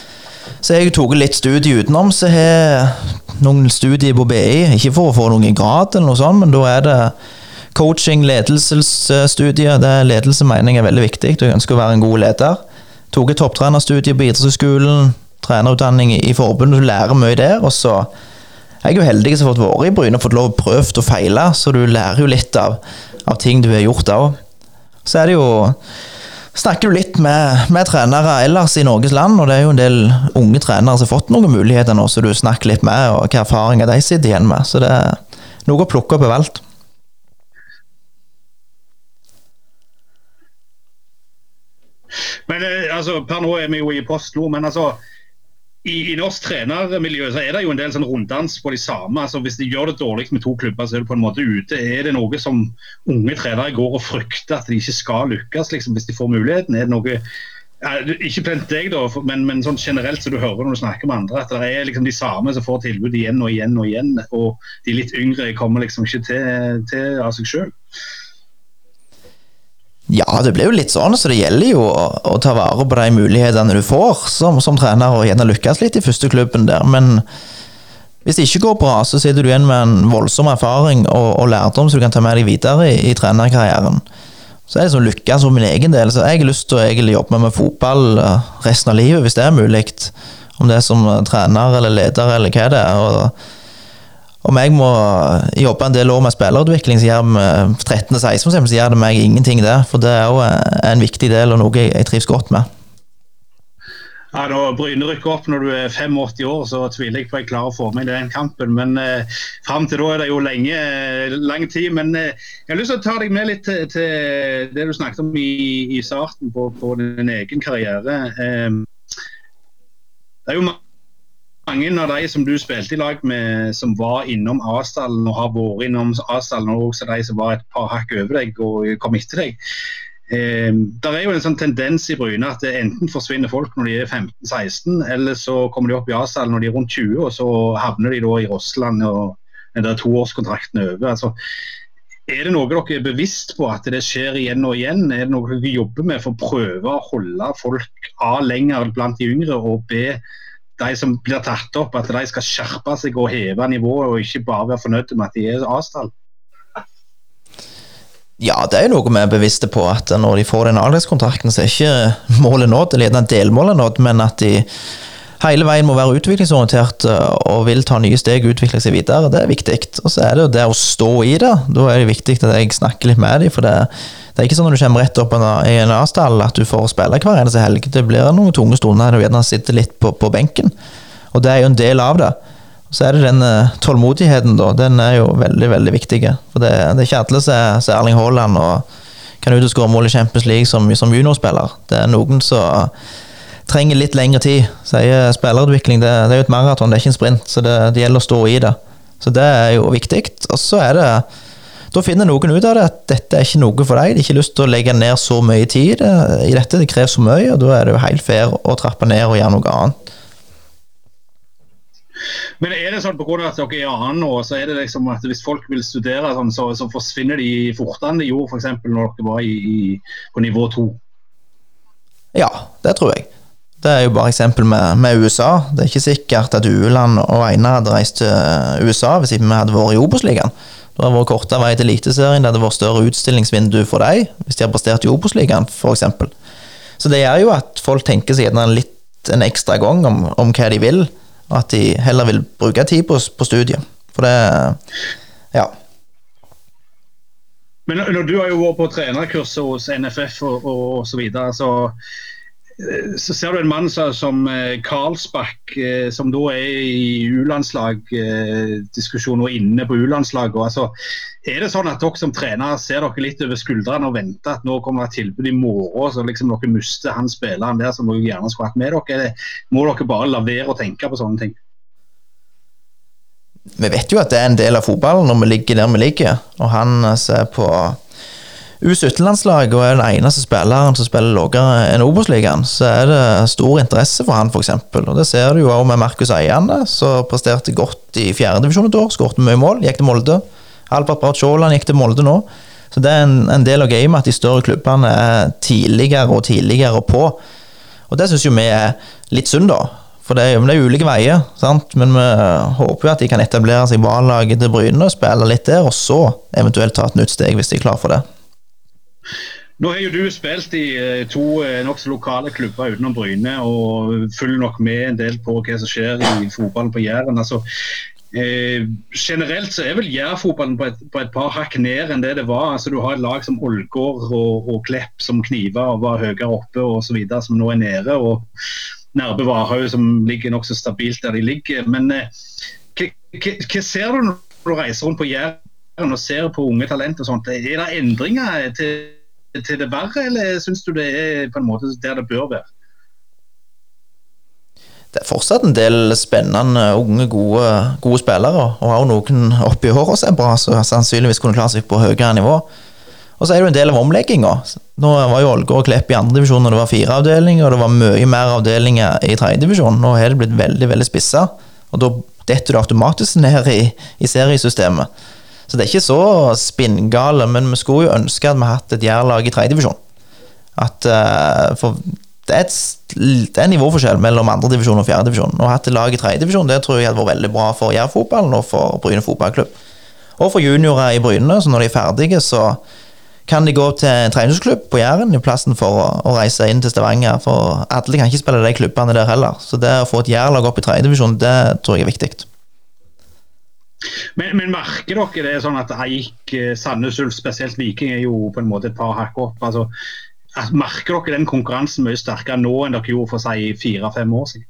Så jeg tok litt studie utenom, så jeg har noen studier på BI. Ikke for å få noen grad, eller noe sånt, men da er det coaching, ledelsesstudier. Det er ledelse mener er veldig viktig. Du ønsker å være en god leder. Tok et topptrenerstudie på idrettshøyskolen, trenerutdanning i forbundet. Du lærer mye der. og så jeg er jo heldig som har fått vært i Bryne og fått lov å prøve og feile, så du lærer jo litt av, av ting du har gjort òg. Så er det jo Snakker du litt med, med, trenere ellers i Norges land, og det er jo en del unge trenere som har fått noen muligheter nå, så du snakker litt med, og hvilke erfaringer de sitter igjen med. Så det er noe å plukke opp overalt. Men eh, altså, Per nå er vi jo i post nå, men altså i, i norsk trenermiljø så er det jo en del sånn runddans på de samme. altså Hvis de gjør det dårlig med to klubber, så er det på en måte ute. Er det noe som unge trenere går og frykter at de ikke skal lykkes liksom, hvis de får muligheten? Er det noe ikke blant deg, da, men, men, sånn generelt så du hører når du snakker med andre, at det er liksom de samme som får tilbud igjen og igjen og igjen. Og de litt yngre kommer liksom ikke til, til av seg sjøl. Ja, det blir jo litt sånn, så det gjelder jo å, å ta vare på de mulighetene du får som, som, trener, og gjerne lykkes litt i første klubben der. Men hvis det ikke går bra, så sitter du igjen med en voldsom erfaring og, og lærdom som du kan ta med deg videre i, i trenerkarrieren. Så er det sånn lykkes for min egen del. Så jeg har lyst til å egentlig jobbe med fotball eh, resten av livet, hvis det er mulig. Om det er som trener eller leder eller hva det er. og om jeg må jobbe en del år med spillerutvikling, så gjør det 13-16 så gjør det meg ingenting, der. For det er jo en viktig del og noe jeg trives godt med. Ja, da Bryne rykker opp når du er 85 år, så tviler jeg på at jeg klarer å få med i den kampen. Men eh, fram til da er det jo lenge, lang tid. Men eh, jeg har lyst til å ta deg med litt til, til det du snakket om i, i starten på, på, din egen karriere. Eh, det er jo mange mange av de som du spilte i lag med, som var innom Asdalen og har vært innom Asdalen, og også de som var et par hakk over deg og kom etter deg. Eh, der er jo en sånn tendens i Bryne at det enten forsvinner folk når de er 15-16, eller så kommer de opp i Asdalen når de er rundt 20, og så havner de da i Rossland og der toårskontrakten er over. altså er det noe dere er bevisst på at det skjer igjen og igjen? Er det noe dere jobber med for å prøve å holde folk A lenger blant de yngre, og B de som blir tatt opp, at de skal skjerpe seg og heve nivået, og ikke bare være fornøyd med at de er avstand. Ja, det er jo noe vi er bevisste på, at når de får den avgangskontrakten, så er ikke målet nådd, eller gjerne delmålet nådd, men at de hele veien må være utviklingsorientert og vil ta nye steg og utvikle seg videre. Det er viktig. Og så er det jo det å stå i det. Da er det viktig at jeg snakker litt med dem, for det, det er ikke sånn når du kommer rett opp i en avstand at du får spille hver eneste helg. Det blir noen tunge stunder der du gjerne sitter litt på, på, benken, og det er jo en del av det. Så er det den uh, tålmodigheten, da. Den er jo veldig, veldig viktig. For det, det er ikke alle som er Erling Haaland og kan ut og skåre mål i Champions League som, som juniorspiller. Det er noen som trenger litt lengre tid. Sier spillerutvikling, det, det, er jo et maraton, det er ikke en sprint. Så det, det gjelder å stå i det. Så det er jo viktig. Og så er det da finner noen ut av det at dette er ikke noe for deg. De har ikke lyst til å legge ned så mye tid i dette. Det krever så mye, og da er det jo helt fair å trappe ned og gjøre noe annet. Men er det sånn på grunn av at dere er annen nå, så er det liksom at hvis folk vil studere, sånn, så, så, forsvinner de fortere enn de gjorde f.eks. når dere var i, i, på nivå to? Ja, det tror jeg. Det er jo bare eksempel med, med USA. Det er ikke sikkert at Ueland og Einar hadde reist til USA hvis ikke vi hadde vært i Obos-ligaen. Det hadde vært kortere vei til Eliteserien, det hadde vært større utstillingsvindu for deg hvis de hadde prestert i Obos-ligaen, f.eks. Så det gjør jo at folk tenker seg gjerne litt en ekstra gang om, om, hva de vil, og at de heller vil bruke tid på, på studiet. For det Ja. Men når du har jo vært på trenerkurset hos NFF og, og så videre, så så ser du en mann som Karlsbakk, eh, som da er i U-landslag-diskusjon og inne på U-landslaget. Altså, er det sånn at dere som trener ser dere litt over skuldrene og venter at nå kommer et tilbud i morgen, så liksom dere mister han spilleren der som dere gjerne skulle hatt med dere? Må dere bare la være å tenke på sånne ting? Vi vet jo at det er en del av fotballen når vi ligger der vi ligger, og han ser på U17-landslaget og er den eneste spilleren som spiller lavere enn Obos-ligaen, så er det stor interesse for han, f.eks. Og det ser du jo også med Markus Eiane, som presterte godt i fjerdedivisjon et år. Skåret mye mål, gikk til Molde. Albert Braut Sjåland gikk til Molde nå. Så det er en, en del av gamet at de større klubbene er tidligere og tidligere på. Og det syns jo vi er litt synd, da. For det det er ulike veier, sant? men vi håper jo at de kan etablere seg i A-laget til Bryne og spille litt der, og så eventuelt ta et nytt steg hvis de er klar for det. Nå har jo du spilt i eh, to eh, nokså lokale klubber utenom Bryne og følger nok med en del på hva som skjer i fotballen på Jæren. Altså, eh, generelt så er vel Jærfotballen på, på, et par hakk ned enn det det var. Altså, du har et lag som Ålgård og, og, Klepp som kniver og var høyere oppe osv. som nå er nede. og Nærbø Varhaug som ligger nokså stabilt der de ligger. Men eh, hva ser du når du reiser rundt på Jæren? Og ser på unge talenter og sånt, er det endringer til, til det verre, eller syns du det er på en måte der det bør være? det er fortsatt en del spennende, unge, gode, gode spillere. Og har jo noen oppi åra som er bra, så sannsynligvis kunne klare seg på høyere nivå. Og så er det jo en del av omlegginga. Nå var jo Ålgård og Klepp i andredivisjon når det var fire avdelinger, og det var mye mer avdelinger i tredjedivisjon. Nå har det blitt veldig veldig spissa, og da detter du automatisk ned i, i seriesystemet. Så det er ikke så spinngale, men vi skulle jo ønske at vi hadde hatt et jærlag i tredjedivisjon. Uh, For det er, en nivåforskjell mellom andredivisjon og fjerdedivisjon. Å ha hatt et lag i tredjedivisjon tror jeg hadde vært veldig bra for Jærfotballen og for Bryne fotballklubb. Og for juniorer i Bryne, så når de er ferdige, så kan de gå til en treningsklubb på Jæren i plassen for å, å, reise inn til Stavanger. For alle kan ikke spille de klubbene der heller. Så det å få et jærlag opp i tredjedivisjon, det tror jeg er viktig. Men, men, merker dere det sånn at Eik, eh, Sandnes Ulf, spesielt Viking, er jo på en måte et par hakk opp? altså Merker dere den konkurransen mye sterkere nå enn dere gjorde for si fire-fem år siden?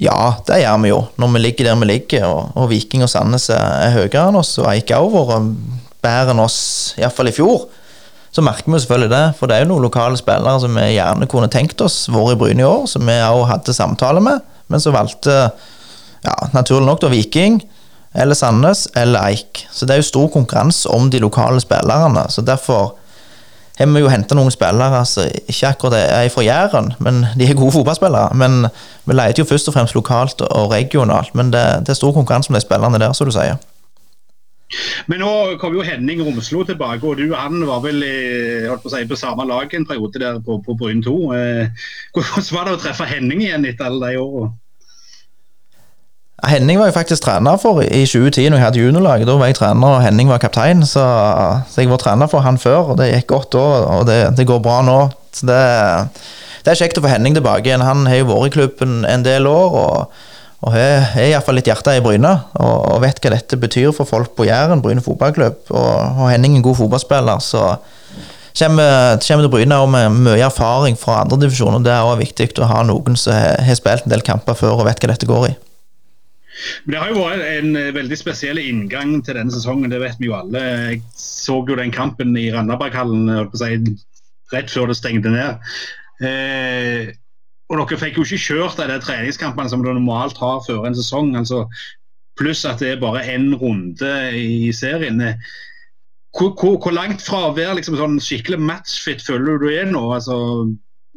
Ja, det gjør vi jo. Når vi ligger der vi ligger, og, og Viking og Sandnes er høyere enn oss, og Eik har vært bedre enn oss, iallfall i fjor, så merker vi selvfølgelig det. For det er jo noen lokale spillere som vi gjerne kunne tenkt oss vært i Bryne i år, som vi òg hadde samtale med, men så valgte ja, naturlig nok da Viking eller Sandnes eller Eik. Så det er jo stor konkurranse om de lokale spillerne. Så derfor har vi jo henta noen spillere altså ikke akkurat er fra Jæren, men de er gode fotballspillere. Men vi leter jo først og fremst lokalt og regionalt. Men det, det er stor konkurranse om de spillerne der, som du sier. Men nå kom jo Henning Romslo tilbake, og du han var vel på, si, på, samme lag en periode der på, på Bryn 2. Eh, hvordan var det å treffe Henning igjen etter alle de årene? Henning var jeg faktisk trener for i 2010 når jeg hadde juniorlaget. Da var jeg trener, og Henning var kaptein. Så, så, jeg var trener for han før, og det gikk godt da, og det, det går bra nå. Så det, det, er kjekt å få Henning tilbake igjen. Han har jo vært i klubben en del år. og og har, iallfall litt hjerte i Bryne, og, og, vet hva dette betyr for folk på Jæren, Bryne fotballklubb. Og, og Henning er en god fotballspiller, så kommer, kommer til Bryne med mye erfaring fra andredivisjon, og det er også viktig å ha noen som har spilt en del kamper før og vet hva dette går i. Men Det har jo vært en eh, veldig spesiell inngang til denne sesongen, det vet vi jo alle. Jeg så jo den kampen i Randaberghallen rett før det stengte ned. Eh, og Dere fikk jo ikke kjørt de treningskampene som dere normalt har før en sesong. altså Pluss at det er bare én runde i serien. Hvor, hvor, hvor langt fra å være liksom, sånn skikkelig matchfit føler du du er nå? altså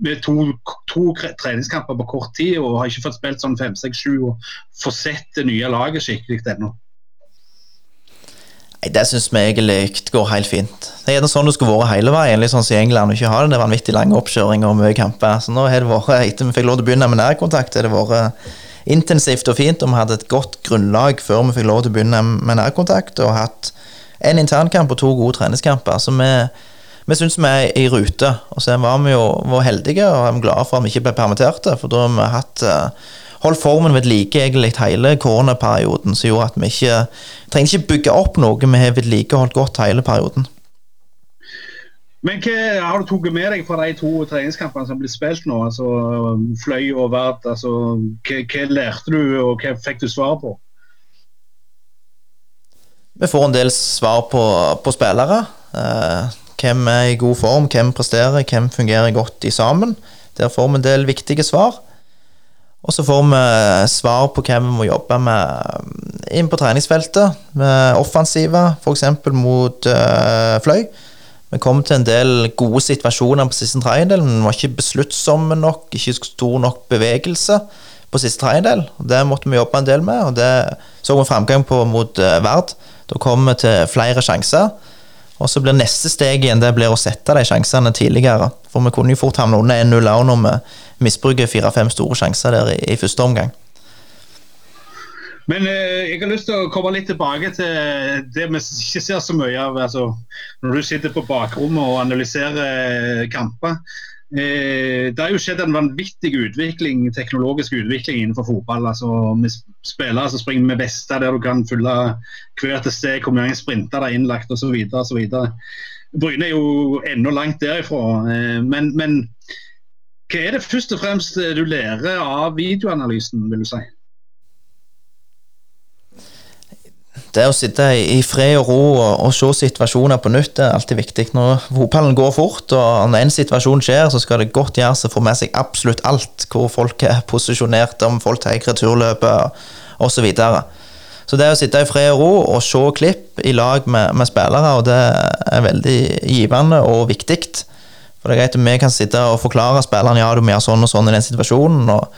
med to, to, treningskamper på kort tid og har ikke fått spilt sånn fem, seks, sju og får sett det nye laget skikkelig ennå. Nei, Det syns vi egentlig går helt fint. Det er sånn det skulle vært hele veien. litt sånn som England, ikke ha den vanvittig lange oppkjøring og mye kamper. Så nå har det vært, etter vi fikk lov til å begynne med nærkontakt, har det vært intensivt og fint. Og vi hadde et godt grunnlag før vi fikk lov til å begynne med nærkontakt, og hatt en internkamp og to gode treningskamper. Så vi vi syns vi er i rute. Og så var vi jo var heldige og er glade for at vi ikke ble permitterte. For da har vi hatt uh, holdt formen ved like egentlig hele koronaperioden, som gjorde at vi ikke trenger ikke bygge opp noe. Vi har vedlikeholdt godt hele perioden. Men hva har du tatt med deg fra de to treningskampene som blir spilt nå? altså Fløy og Vard. altså hva, hva lærte du, og hva fikk du svar på? Vi får en del svar på, på spillere. Uh, hvem er i god form, hvem presterer, hvem fungerer godt i sammen. Der får vi en del viktige svar. Og så får vi svar på hva vi må jobbe med mm, inn på treningsfeltet. Med offensive, f.eks. mot øh, Fløy. Vi kom til en del gode situasjoner på siste tredjedel, men vi var ikke besluttsomme nok, ikke stor nok bevegelse på siste tredjedel. Det måtte vi jobbe en del med, og det så vi framgang på mot uh, Verd. Da kom vi til flere sjanser. Og så blir neste steg igjen det blir å sette de sjansene tidligere. For vi kunne jo fort havne under 1-0 òg når vi misbruker fire-fem store sjanser der i, i, første omgang. Men eh, jeg har lyst til å komme litt tilbake til det vi ikke ser så mye av. Altså, når du sitter på bakrommet og analyserer kamper. Eh, det har jo skjedd en vanvittig utvikling, teknologisk utvikling innenfor fotball. altså Med spillere som springer med beste der du kan følge hvert sted, hvor mange sprinter det er innlagt osv. Bryne er jo enda langt derifra. Eh, men, men, hva er det først og fremst du lærer av videoanalysen, vil du si? Det å sitte i fred og ro og, og se situasjoner på nytt er alltid viktig. Når fotballen går fort, og når en situasjon skjer, så skal det godt gjøres å få med seg absolutt alt. Hvor folk er posisjonert, om folk tar returløpet osv. Så, videre. så det å sitte i fred og ro og se klipp i lag med, med spillere, og det er veldig givende og viktig. For det er greit at vi kan sitte og forklare spillerne ja, du må gjøre sånn og sånn i den situasjonen. og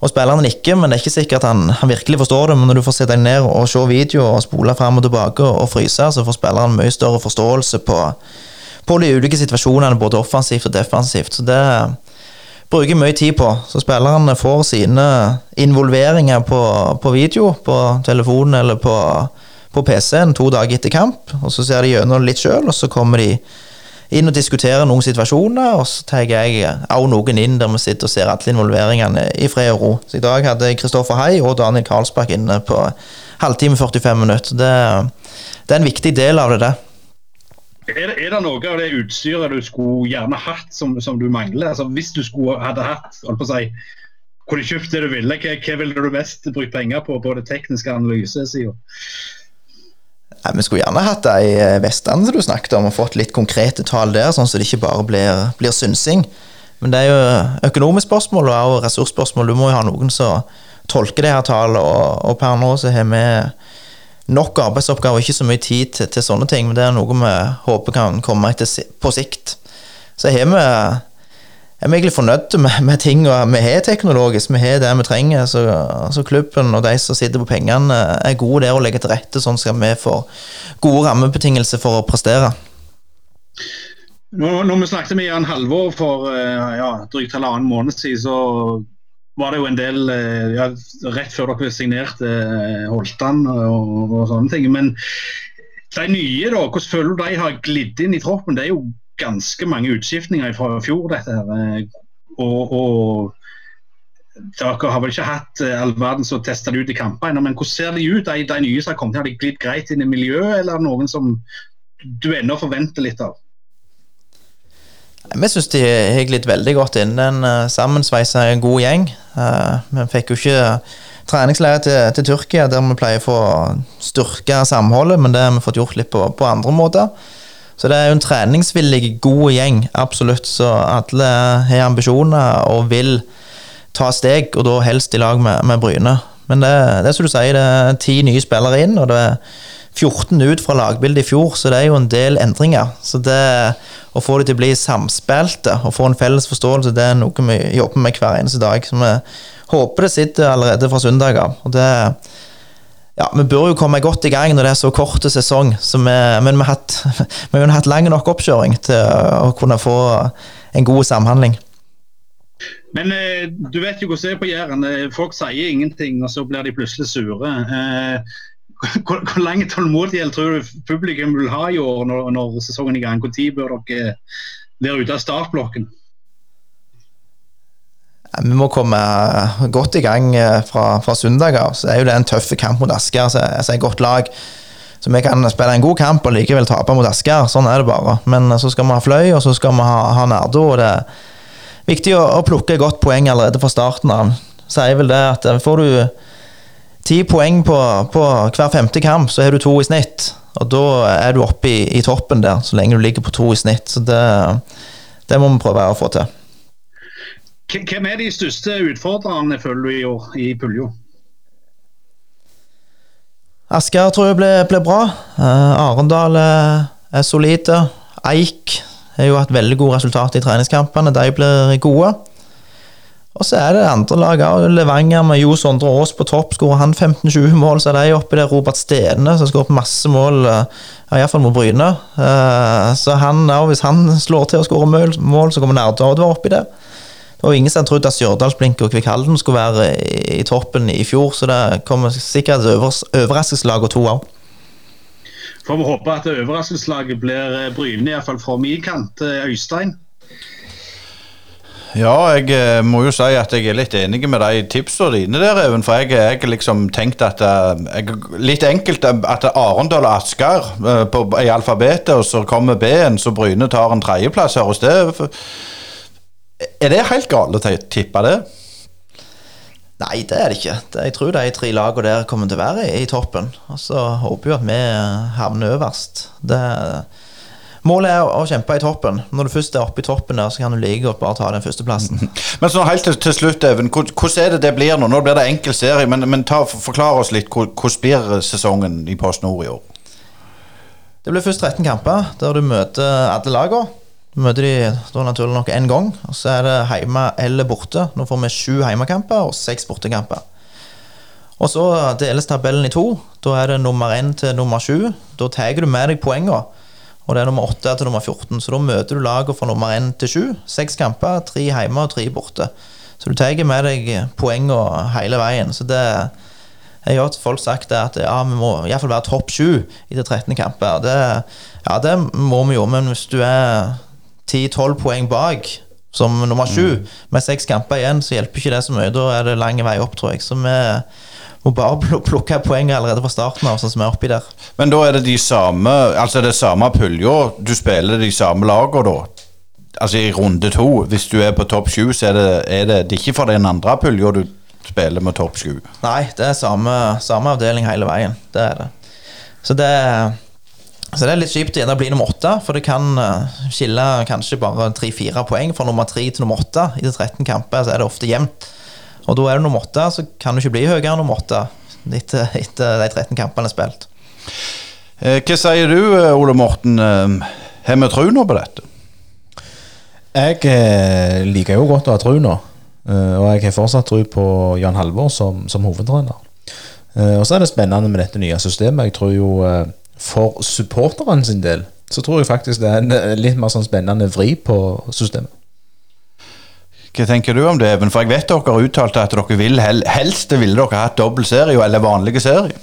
og spilleren nikker, men det er ikke sikkert han, han, virkelig forstår det. Men når du får sette deg ned og se video og spole fram og tilbake og fryse, så får spilleren mye større forståelse på, på de ulike situasjonene, både offensivt og defensivt. Så det bruker mye tid på. Så spillerne får sine involveringer på, på video, på telefonen eller på, på PC-en to dager etter kamp. Og så ser de gjennom litt sjøl, og så kommer de inn og diskuterer noen situasjoner, og så tar jeg også noen inn der vi sitter og ser alle involveringene i fred og ro. Så I dag hadde Kristoffer Hei og Daniel Karlsbakk inne på halvtime 45 minutter. Det, det, er en viktig del av det, det. Er er det, noe av det utstyret du skulle gjerne hatt som, som du mangler? Altså, hvis du skulle hadde hatt holdt på å si, kunne kjøpt det du ville, hva, hva ville du mest brukt penger på på det tekniske analysesida? Ja, vi skulle gjerne hatt ei i Vestland som du snakket om, og fått litt konkrete tall der, sånn så det ikke bare blir, blir synsing. Men det er jo økonomisk spørsmål og ressursspørsmål. Du må jo ha noen som tolker det her tallet, og, og, per nå så har vi nok arbeidsoppgaver, ikke så mye tid til, til, sånne ting, men det er noe vi håper kan komme etter på sikt. Så har vi er egentlig fornøyde med, med ting vi har teknologisk. Vi har det vi trenger. Så, så, klubben og de som sitter på pengene, er gode der å legge til rette, sånn skal vi få gode rammebetingelser for å prestere. Når, når vi snakket med Jan Halvor for eh, ja, drygt halvannen måned siden, så var det jo en del eh, ja, Rett før dere signerte eh, Holtan og, og sånne ting. Men de nye, da, hvordan føler du de har glidd inn i troppen? Det er jo ganske mange utskiftninger fra fjor, dette her. Eh, og, og dere har vel ikke hatt eh, all verden som tester det ut i kamper ennå, men hvordan ser de ut, de, de nye som har kommet? Har de glidd greit inn i miljøet, eller er det noen som du ennå forventer litt av? Vi syns de har glidd veldig godt inn. En uh, sammensveisa god gjeng. Vi fikk jo ikke treningsleir til, til, Tyrkia der vi pleier å få styrke samholdet, men det har vi fått gjort litt på, på andre måter. Så det er jo en treningsvillig, god gjeng, absolutt. Så alle har ambisjoner og vil ta steg, og da helst i lag med, med Bryne. Men det, det som du sier, det er ti nye spillere inn, og det er 14 ut fra lagbildet i fjor, så det er jo en del endringer. Så det å få dem til å bli samspilte og få en felles forståelse, det er noe vi jobber med hver eneste dag. Så vi håper det sitter allerede fra søndag av. ja, Vi bør jo komme godt i gang når det er så kort sesong, så vi, men vi har, hatt, hatt lang nok oppkjøring til å kunne få en god samhandling. Men eh, du vet jo hvordan det er på Jæren. Eh, folk sier ingenting, og så blir de plutselig sure. Eh, hvor, hvor lang tålmodighet tror du publikum vil ha i år når, når sesongen er i gang? Når bør dere være ute av startblokken? Vi må komme godt i gang eh, fra, fra søndag av. Så er jo det en tøff kamp mot Asker. Så er et godt lag. Så vi kan spille en god kamp og likevel tape mot Asker. Sånn er det bare. Men så skal vi ha Fløy, og så skal vi ha, ha Nardo. Og det er viktig å, å plukke godt poeng allerede fra starten av. Sier vel det at eh, får du ti poeng på, på, hver femte kamp, så har du to i snitt. Og da er du oppe i, i toppen der, så lenge du ligger på to i snitt. Så det, det må vi prøve å få til. Hvem er de største utfordrerne, føler du, i år i Puljo? Asker tror jeg blir, blir bra. Uh, Arendal er, er solide. Eik har jo hatt veldig gode resultater i treningskampene. De blir gode. Og så er det andre lag. Levanger med Jo Sondre Aas på topp. Skårer han 15-20 mål, så er de oppi der. Robert Stene som skårer masse mål, ja, iallfall mot Bryne. Uh, så han, hvis han slår til å skårer mål, så kommer Nerdard oppi der. Det var ingen som trodde at Stjørdalsblink og Kvikkhalden skulle være i, i, toppen i fjor, så det kommer sikkert et overraskelseslag og to òg. Får vi håpe at overraskelseslaget blir eh, Bryne, iallfall fra min kant. Eh, Øystein? Ja, jeg eh, må jo si at jeg er litt enig med de tipsene dine der, Even. For jeg har liksom tenkt at jeg, Litt enkelt at Arendal og Asker på, i alfabetet, og så kommer B-en, så Bryne tar en tredjeplass her hos det. Er det helt galt å tippe det? Nei, det er det ikke. Det, jeg tror de tre lagene der kommer til å være i, i toppen. Og så håper jeg at vi havner øverst. Det, målet er å, å kjempe i toppen. Når du først er oppe i toppen der, så kan du like godt bare ta den førsteplassen. Men sånn helt til, til slutt, Even. Hvordan er det det blir nå? Nå blir det enkel serie, men, men ta, forklar oss litt. Hvordan blir sesongen i Post Nord i år? Det blir først 13 kamper, der du møter alle lagene. Møter de da naturlig nok én gang, og så er det hjemme eller borte. Nå får vi sju hjemmekamper og seks bortekamper. Og så deles tabellen i to. Da er det nummer én til nummer sju. Da tar du med deg poengene. Og det er nummer åtte til nummer 14, så da møter du lagene fra nummer én til sju. Seks kamper, tre hjemme og tre borte. Så du tar med deg poengene hele veien. Så det jeg har hørt folk sagt at ja, vi må i hvert fall være topp sju etter 13 kamper. Det, ja, det må vi jo, men hvis du er 10-12 poeng bak som nummer sju med seks kamper igjen, så hjelper ikke det så mye. Da er det lang vei opp, tror jeg. Så vi må bare plukke poeng allerede fra starten av, sånn som vi er oppi der. Men da er det de samme Altså det samme pulja. Du spiller de samme lagene da. Altså i runde to. Hvis du er på topp sju, så er det, er det, det er ikke for den andre pulja du spiller med topp sju. Nei, det er samme, samme avdeling hele veien. Det er det. Så det, så det er litt kjipt igjen å bli nummer åtte, for det kan eh, skille kanskje bare tre-fire poeng fra nummer tre til nummer åtte. I de 13 kamper så er det ofte jevnt. Og da er du nummer åtte, så kan du ikke bli høyere enn nummer åtte etter, etter de 13 kampene er spilt. Eh, hva sier du, eh, Ole Morten? Har vi tro nå på dette? Jeg liker jo godt å ha tro nå, eh, og jeg har fortsatt tro på Jan Halvor som, som hovedtrener. Eh, og så er det spennende med dette nye systemet. Jeg tror jo for supporteren sin del så tror jeg faktisk det er en eh, litt mer sånn spennende vri på systemet. Hva tenker du om det, Even? For jeg vet dere har uttalt at dere vil hel helst ville dere hatt dobbel serie eller vanlige serie.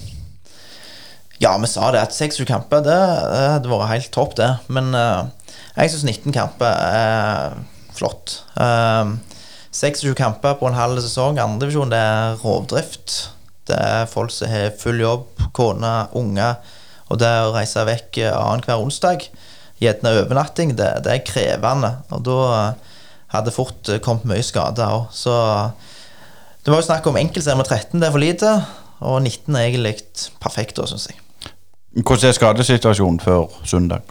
Ja, vi sa det at 26 kamper, det, det hadde vært helt topp, det. Men uh, jeg syns 19 kamper er flott. Eh, 26 kamper på en halv sesong, andredivisjon, det er rovdrift. Det er folk som har full jobb, kone, unger. Og det å reise vekk eh, annenhver onsdag, gjerne overnatting, det, det er krevende. Og da eh, hadde fort eh, kommet mye skader òg. Så det var jo snakk om enkeltserie med 13, det er for lite. Og 19 er egentlig perfekt, da, syns jeg. Hvordan er skadesituasjonen før søndag?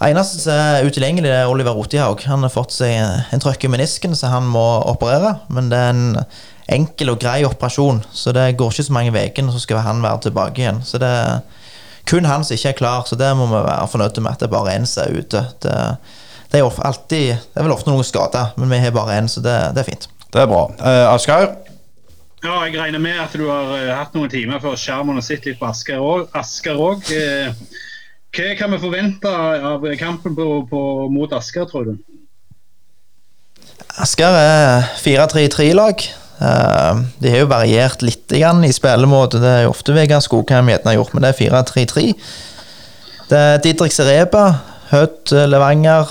Eneste som er utilgjengelig, er Oliver Rotihaug. Han har fått seg en trøkk i menisken, så han må operere. Men det er en enkel og grei operasjon, så det går ikke så mange ukene, så skal han være tilbake igjen. Så det er kun han som ikke er klar, så det må vi være fornøyd med at det bare er én som er ute. Det, det, er alltid, det er vel ofte noen skader, men vi har bare én, så det, det er fint. Det er bra. Eh, Asgeir? Ja, jeg regner med at du har eh, hatt noen timer før skjermen og sett litt på Asker òg. Asker òg. Eh, hva kan vi forvente av kampen på, på, mot Asker, tror du? Asker er 4-3-3-lag. Eh, De har jo variert litt grann i spillemåte. Det er jo ofte Vegard Skogheim gjerne har gjort, men det er 4-3-3. Det er Didrik Sereba, Hødd Levanger,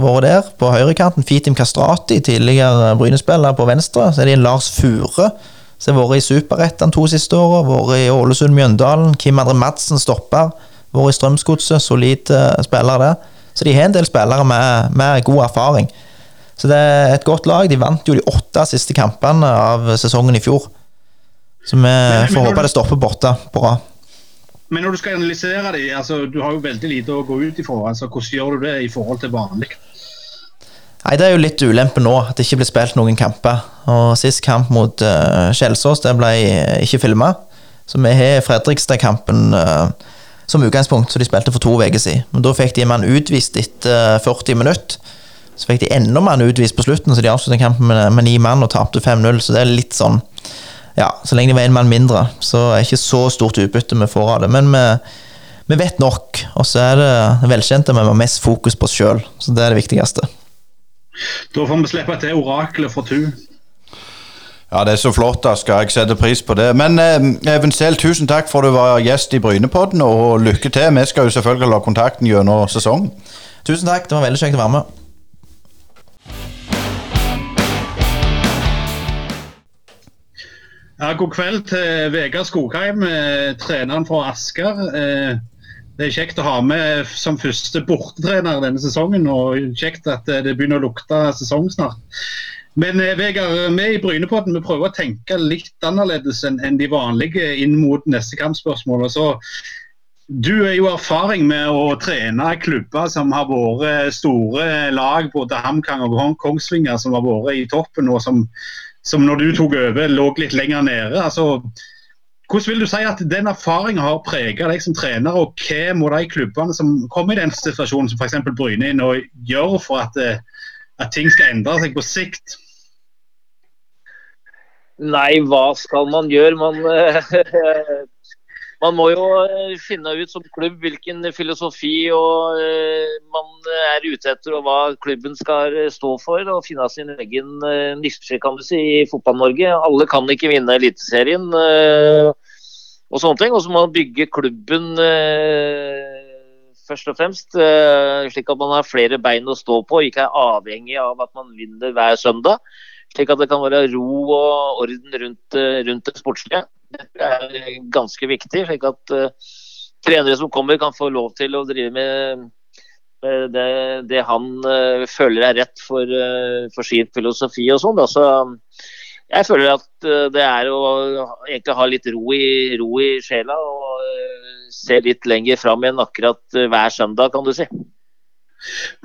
vært der på høyrekanten. Fitim Kastrati, tidligere Bryne-spiller, på venstre. Så er det en Lars Fure, som har vært i Superettan to siste åra. Vært i Ålesund Mjøndalen. Kim André Madsen stopper. Vært i Strømsgodset, solid eh, spiller der. Så de har en del spillere med, med god erfaring. Så det er et godt lag. De vant jo de åtte siste kampene av sesongen i fjor. Så vi får håpe det stopper borte bra. Men når du skal analysere de, altså, du har jo veldig lite å gå ut ifra. Altså, hvordan gjør du det i forhold til vanlig? Nei, Det er jo litt ulempe nå at det ikke ble spilt noen kamper. Og Sist kamp mot uh, Kjelsås det ble ikke filma. Så vi har Fredrikstad-kampen uh, som utgangspunkt, så de spilte for to uker siden. Men da fikk de en mann utvist etter uh, 40 minutter. Så fikk de enda mer utvist på slutten, så de avsluttet kampen med, med ni mann og tapte 5-0. Så det er litt sånn Ja, så lenge de var en mann mindre, så er det ikke så stort utbytte vi får av det. Men vi, vi vet nok, og så er det velkjent at vi har mest fokus på oss sjøl. Så det er det viktigste. Da får vi slippe til oraklet fra Tu. Ja, det er så flott, Asker. Jeg setter pris på det. Men eh, Even Sehl, tusen takk for at du var gjest i Brynepodden, og lykke til. Vi skal jo selvfølgelig ha kontakten gjennom sesongen. Tusen takk, det var veldig kjekt å være med. Ja, god kveld til Vegard Skogheim, eh, treneren fra Asker. Eh, det er kjekt å ha med som første bortetrener denne sesongen, og kjekt at eh, det begynner å lukte sesong snart. Men Vegard, vi i Brynepodden vi prøver å tenke litt annerledes enn de vanlige inn mot neste kampspørsmål. så du er jo erfaring med å trene klubber som har vært store lag, både HamKang og Kongsvinger, som har vært i toppen, og som, som når du tok over, lå litt lenger nede. Altså, hvordan vil du si at den erfaringen har preget deg som trener, og hva må de klubbene som kommer i den situasjonen, som f.eks. Bryne, nå gjøre for at, eh, at ting skal endre seg på sikt? Nei, hva skal man gjøre? Man, eh, man må jo eh, finne ut som klubb hvilken filosofi og eh, man er ute etter, og hva klubben skal eh, stå for. Og finne sin egen eh, nisje kan du si, i Fotball-Norge. Alle kan ikke vinne Eliteserien eh, og sånne ting. Og så må man bygge klubben eh, først og fremst, eh, slik at man har flere bein å stå på, og ikke er avhengig av at man vinner hver søndag. Slik at det kan være ro og orden rundt, eh, rundt det sportslige. Det er ganske viktig, slik at uh, trenere som kommer kan få lov til å drive med det, det han uh, føler er rett for, uh, for sin filosofi og sånn. Så jeg føler at eh, det er å egentlig ha litt ro i, ro i sjela og eh, se litt lenger fram enn akkurat eh, hver søndag, kan du si.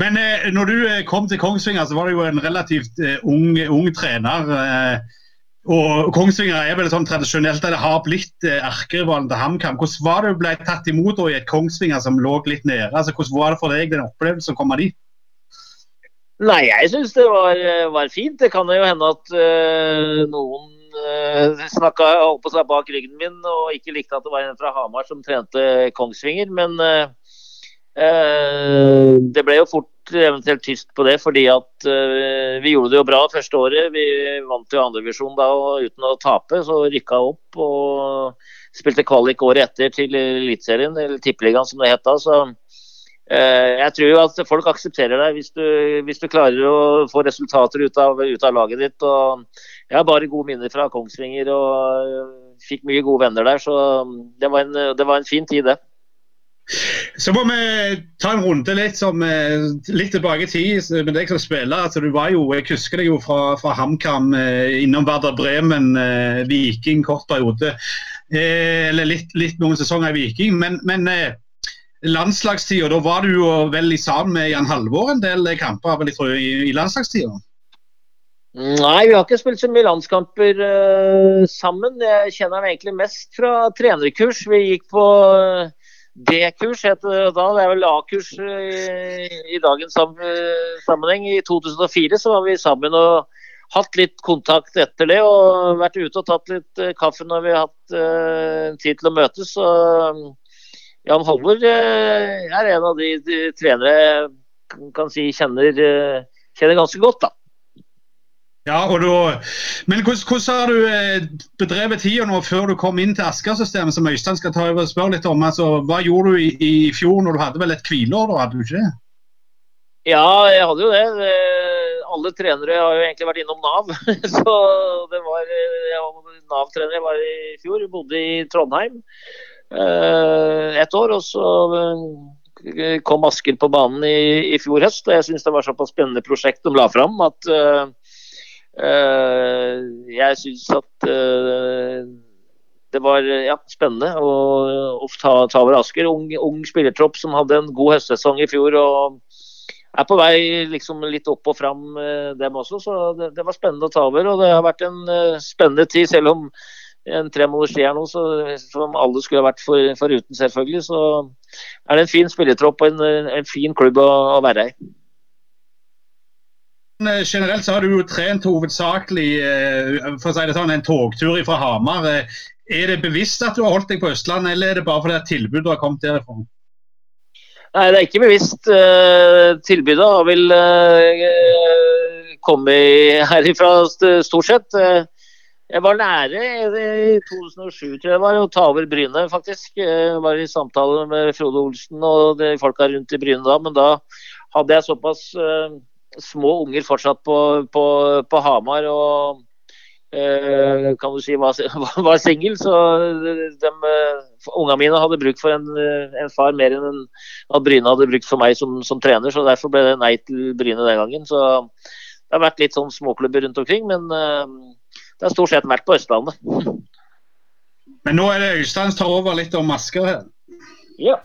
Men eh, når du eh, kom til Kongsvinger, så var det jo en relativt eh, ung, ung trener. Eh, og Kongsvinger er vel sånn tradisjonelt det har blitt eh, erkerivalen til HamKam. Hvordan var det du ble tatt imot i et Kongsvinger som lå litt nede? Altså, hvordan var det for deg den opplevelsen å komme dit? Nei, jeg syns det var, eh, var fint. Det kan jo hende at øh, noen uh, snakka holdt på seg bak ryggen min og ikke likte at det var en fra Hamar som trente Kongsvinger. Men eh, det ble jo fort eventuelt tyst på det, fordi at uh, vi gjorde det jo bra første året. Vi vant jo andredivisjon da og uten å tape, så rykka opp og spilte kvalik året etter til Eliteserien, eller Tippeligaen som det het da. så Eh, Jeg tror jo at folk aksepterer deg hvis du, hvis du klarer å få resultater ut av, ut av laget ditt. og Jeg har bare gode minner fra Kongsvinger og eh, fikk mye gode venner der. Så det var en, det var en fin tid, det. Så må vi ta en runde litt, som, eh, litt tilbake i tid med deg som spiller. Altså, du var jo, Jeg husker deg jo fra, fra HamKam, eh, innom Werder Bremen, eh, Viking kort periode. Eller litt, litt noen sesonger i Viking. Men, men landslagstida, da var du jo vel sammen med Jan Halvor en del kamper vel, jeg tror, i, i landslagstida? Nei, vi har ikke spilt så mye landskamper uh, sammen. Jeg kjenner ham egentlig mest fra trenerkurs. Vi gikk på eh, D-kurs, heter det da. Det er vel A-kurs i, i dagens sammenheng. I 2004 så var vi sammen og hatt litt kontakt etter det. Og vært ute og tatt litt eh, kaffe når vi har hatt uh, tid til å møtes. Mm, Jan Halvor uh, er en av de, de trenere kan si kjenner, uh, kjenner ganske godt, da. Ja, og da, men hvordan, har du eh, bedrevet tida nå før du kom inn til Asker-systemet, som Øystein skal ta over og spørre litt om? Altså, hva gjorde du i, i fjor når du hadde vel et hvileår, da? Hadde du ikke det? Ja, jeg hadde jo det. Det- Alle trenere har jo egentlig vært innom Nav. Så det var eh, Jeg var Nav-trener jeg var i fjor. Bodde i Trondheim et år. Og så eh, kom Asker på banen i, i fjor høst. Og jeg syns det var såpass spennende prosjekt de la fram at eh, eh, jeg syns at eh, det var ja, spennende å, å ta, ta over Asker. Ung, ung spillertropp som hadde en god høstsesong i fjor. og er på vei liksom litt opp og fram, eh, dem også. Så det, det var spennende å ta over. Og det har vært en eh, spennende tid, selv om en tre måneder tid nå så, som alle skulle ha vært for, foruten, selvfølgelig. Så er det en fin spillertropp og en, en fin klubb å, å være i. Eh, Generelt så har du jo trent hovedsakelig eh, for å si det sånn, en togtur fra Hamar. Eh, Er det bevisst at du har holdt deg på Østlandet, eller er det bare fordi tilbudet har kommet derifra? Nei, det er ikke bevisst. Tilbudet har vel kommet herifra stort sett. Jeg var nære i 2007, tror jeg det var, å ta over Bryne, faktisk. Jeg var i samtale med Frode Olsen og de folka rundt i Bryne da, men da hadde jeg såpass små unger fortsatt på, på, på Hamar. og eh, kan du si var, var singel, så de, ungene mine hadde bruk for en, eh, en far mer enn en, at Bryne hadde brukt for meg som, som trener, så derfor ble det nei til Bryne den gangen. Så det har vært litt sånn småklubber rundt omkring, men eh, det har stort sett vært på Østlandet. Men nå er det Øystein som tar over litt om Asker her. Ja.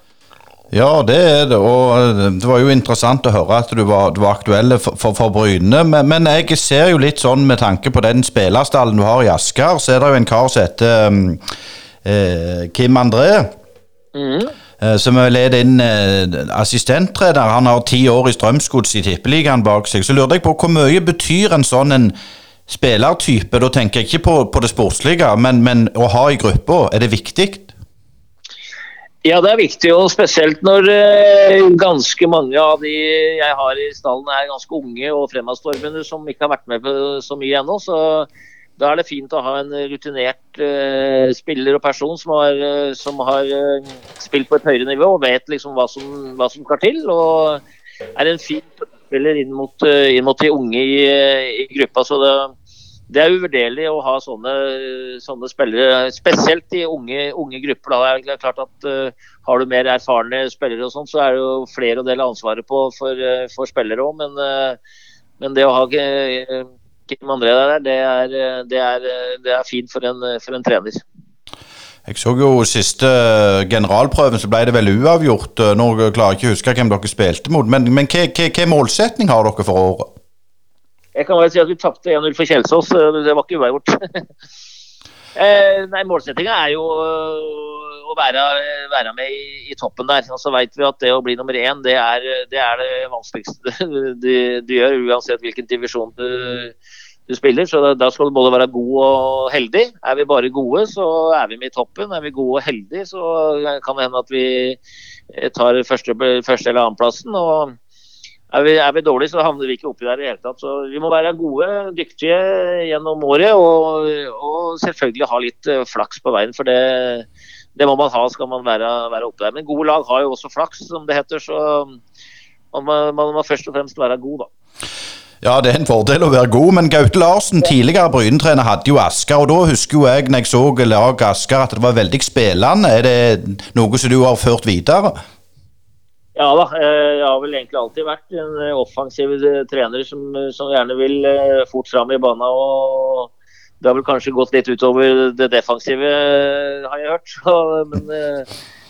Ja, det er det. Og eh, det var jo interessant å høre at du var, du var aktuell for, for, for Bryne. Men, men jeg ser jo litt sånn med tanke på den spillerstallen du har i Asker, så er det jo en kar som heter um, eh, Kim André. Mm. eh, Som er ledet inn eh, assistenttrener. Han har ti år i Strømsgods i Tippeligaen bak seg. Så lurte jeg på hvor mye betyr en sånn en spillertype? Da tenker jeg ikke på, på det sportslige, men, men å ha i gruppa. Er det viktig? Ja, det er viktig, og spesielt når eh, ganske mange av de jeg har i stallen er ganske unge og fremadstormende som ikke har vært med så mye ennå. Så da er det fint å ha en rutinert eh, spiller og person som har, eh, som har spilt på et høyere nivå og vet liksom hva som, hva som skal til. Og er en fin spiller inn mot, inn mot de unge i, i gruppa. så det det er uvurderlig å ha sånne, sånne spillere, spesielt i unge, unge grupper. Da. Det er klart at uh, Har du mer erfarne spillere, og sånt, så er det jo flere å dele ansvaret på for, uh, for spillere òg. Men, uh, men, det å ha Kim André der, det er, det er, det er fint for en, for en, trener. Jeg så jo siste generalprøven, så ble det vel uavgjort. Nå klarer jeg ikke å huske hvem dere spilte mot, men, men hva målsetning har dere for året? Jeg kan bare si at vi tapte 1-0 for Kjelsås. Det var ikke uavgjort. eh, nei, Målsettinga er jo øh, å være, være med i, i, toppen der. Og så vet vi at det å bli nummer én, det er det, er det vanskeligste du, du, gjør. Uansett hvilken divisjon du, du spiller. Så da, da, skal du både være god og heldig. Er vi bare gode, så er vi med i toppen. Er vi gode og heldige, så kan det hende at vi tar første, første eller annenplassen. og er vi, er vi dårlige, så havner vi ikke oppi der i det hele tatt. Så vi må være gode, dyktige gjennom året, og, og selvfølgelig ha litt eh, flaks på veien. For det, det må man ha skal man være, være oppe der. Men gode lag har jo også flaks, som det heter. Så man man må først og fremst være god, da. Ja, det er en fordel å være god, men Gaute Larsen, tidligere Bryne-trener, hadde jo Asker. Og da husker jo jeg når jeg så lag Asker at det var veldig spillende. Er det noe som du har ført videre? Ja da, eh, jeg har vel egentlig alltid vært en eh, offensiv eh, trener som, som gjerne vil fort fram i banen. og Det har vel kanskje gått litt utover det defensive, har jeg hørt. Men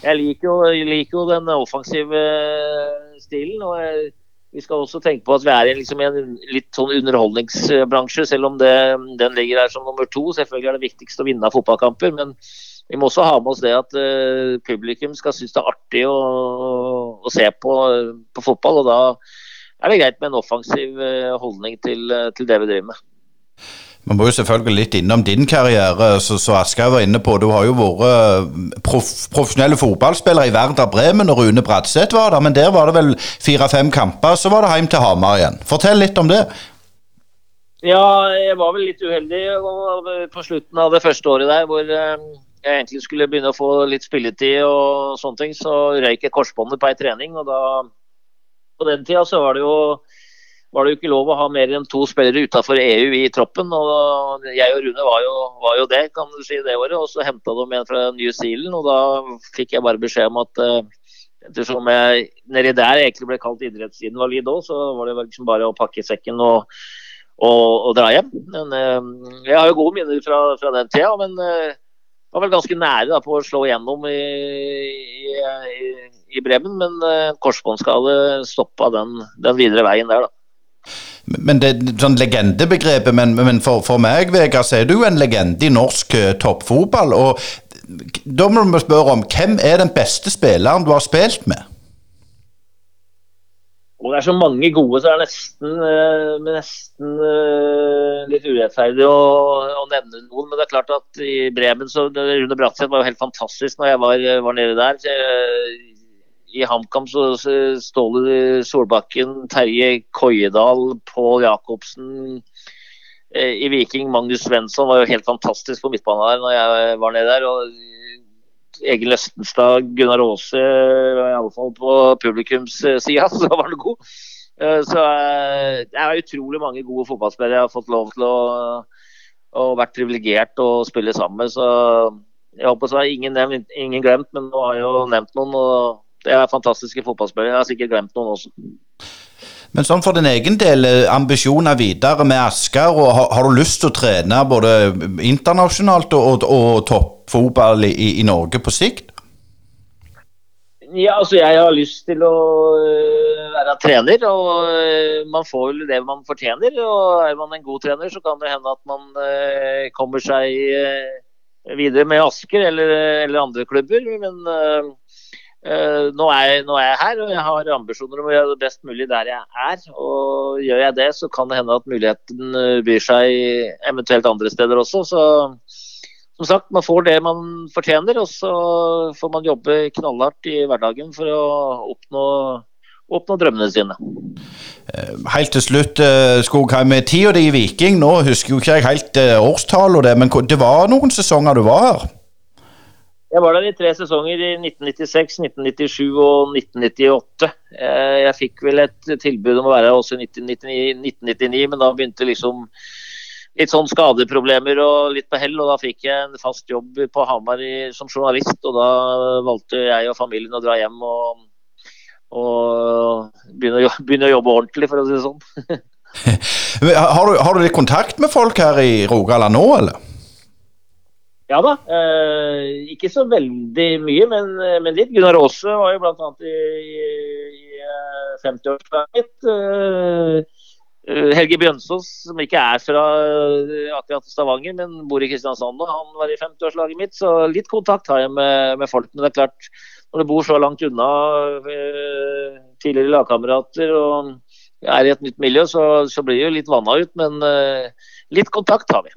jeg liker jo, jeg liker jo den offensive stilen. og jeg, vi skal også tenke på at vi er liksom i en litt sånn underholdningsbransje, selv om det, den ligger her som nummer to. Selvfølgelig er det viktigst å vinne fotballkamper. men vi må også ha med oss det at uh, publikum skal synes det er artig å, å se på, på, fotball. og Da er det greit med en offensiv uh, holdning til, til, det vi driver med. Man må jo selvfølgelig litt innom din karriere, så, så Aschehoug var inne på. Du har jo vært prof, profesjonelle fotballspiller i Werder Bremen, og Rune Bratseth var der. Men der var det vel fire-fem kamper, så var det hjem til Hamar igjen. Fortell litt om det. Ja, jeg var vel litt uheldig på slutten av det første året der, hvor jeg egentlig skulle begynne å få litt spilletid og sånne ting, så røyk jeg korsbåndet på ei trening. og da, På den tida så var det jo var det jo ikke lov å ha mer enn to spillere utafor EU i troppen. og Jeg og Rune var jo, var jo, det kan du si det året. og Så henta de en fra New Zealand, og da fikk jeg bare beskjed om at uh, ettersom jeg nedi der egentlig ble kalt idrettsinvalid òg, så var det liksom bare å pakke sekken og, og, og dra hjem. Men eh, Jeg har jo gode minner fra, fra den tida. men uh, var vel ganske nære da, på å slå igjennom i, i, i Bremen, men uh, korsbåndskade stoppa den, den, videre veien der, da. Men det sånn legendebegrepet, men, men for, for, meg, Vegard, så er du en legende i norsk uh, toppfotball. og Da må vi spørre om hvem er den beste spilleren du har spilt med? Og det er så mange gode, så det er nesten, uh, nesten uh, litt urettferdig å, å, nevne noen. Men det er klart at i Bremen så Rune Bratseth var jo helt fantastisk når jeg var, var nede der. Uh, I HamKam så, så Ståle Solbakken, Terje Koiedal, Pål Jacobsen. I Viking, Magnus Svensson var jo helt fantastisk på midtbanen der når jeg var nede der. og Egil Løstenstad, Gunnar Aase, i alle fall på publikumssida, så var han god. Eh, så eh, det er utrolig mange gode fotballspillere jeg har fått lov til å og vært privilegert å spille sammen med. Så jeg håper så er ingen, nevnt, ingen glemt, men nå har jeg jo nevnt noen. og Det er fantastiske fotballspillere. Jeg har sikkert glemt noen også. Men sånn for din egen del, eh, ambisjoner videre med Asker, og har, har du lyst til å trene både internasjonalt og, og, og toppfotball i, i Norge på sikt? Ja, altså jeg har lyst til å øh, være trener, og øh, man får vel det man fortjener. Og er man en god trener, så kan det hende at man kommer seg videre med Asker eller, eller andre klubber. Men nå, er jeg, nå er jeg her, og jeg har ambisjoner om å gjøre det best mulig der jeg er. Og gjør jeg det, så kan det hende at muligheten øh, byr seg eventuelt andre steder også. så som sagt, man får det man fortjener, og så får man jobbe knallhardt i hverdagen for å oppnå, oppnå drømmene sine. Helt til slutt, eh, Skogheim, tida di i Viking, nå husker jo ikke jeg helt årstallet men det var noen sesonger du var her? Jeg var der i tre sesonger, i 1996, 1997 og 1998. Eh, Jeg fikk vel et tilbud om å være her også i 1999, 1999 men da begynte liksom litt sånn skadeproblemer og litt på hell, og da fikk jeg en fast jobb på Hamar som journalist. Og da valgte jeg og familien å dra hjem og, og begynne, å, begynne å jobbe ordentlig, for å si det sånn. Har du, har du litt kontakt med folk her i Rogaland nå, eller? Ja da, eh, ikke så veldig mye, men, men litt. Gunnar Aase var jo bl.a. i, i, i eh, 50-årslaget mitt. Eh, eh, Helge Bjønsås, som ikke er fra eh, akkurat Stavanger, men bor i Kristiansand og han var i 50-årslaget mitt. Så litt kontakt har jeg med, med folk. Men det er klart, når du bor så langt unna eh, tidligere lagkamerater og er i et nytt miljø, så, så blir jo litt vanna ut. Men eh, litt kontakt har vi.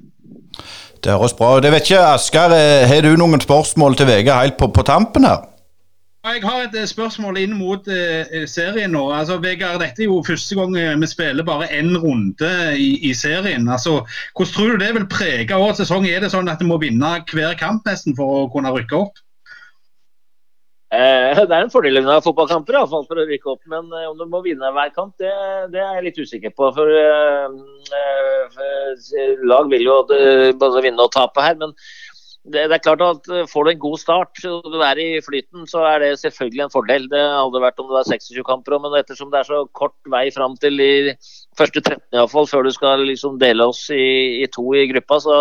Det høres bra ut. Jeg vet ikke, Asker, eh, har du noen spørsmål til VG helt på, på tampen her? Jeg har et eh, spørsmål inn mot eh, serien nå. Altså, Vegard, dette er jo første gang eh, vi spiller bare én runde i, i serien. Altså, hvordan tror du det vil prege årets sesong? Er det sånn at du må vinne hver kamp nesten for å kunne rykke opp? Eh, det er en fordel ha fotballkamper i alle fall, for å rykke opp, men eh, om du må vinne hver kamp, det, det er jeg litt usikker på. For, eh, eh, for lag vil jo eh, både vinne og tape her. Men det, det er klart at eh, får du en god start og du er i flyten, så er det selvfølgelig en fordel. Det hadde vært om det var 26 kamper, men ettersom det er så kort vei fram til i første 13 i hvert fall, før du skal liksom dele oss i, i to i gruppa, så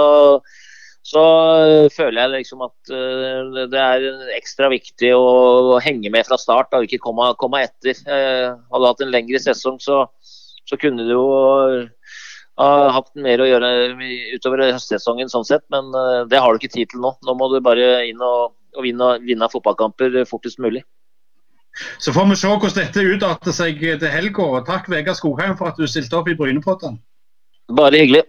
så øh, føler jeg liksom at øh, det er ekstra viktig å, henge med fra start og ikke komme, komme etter. Eh, hadde du hatt en lengre sesong, så, så kunne du jo ha hatt mer å gjøre utover høstsesongen sånn sett, men det har du ikke tid til nå. Nå må du bare inn og, og vinne, vinne fotballkamper fortest mulig. Så får vi se hvordan dette utarter seg til helga. Takk Vegard Skogheim for at du stilte opp i Brynepotten. Bare hyggelig.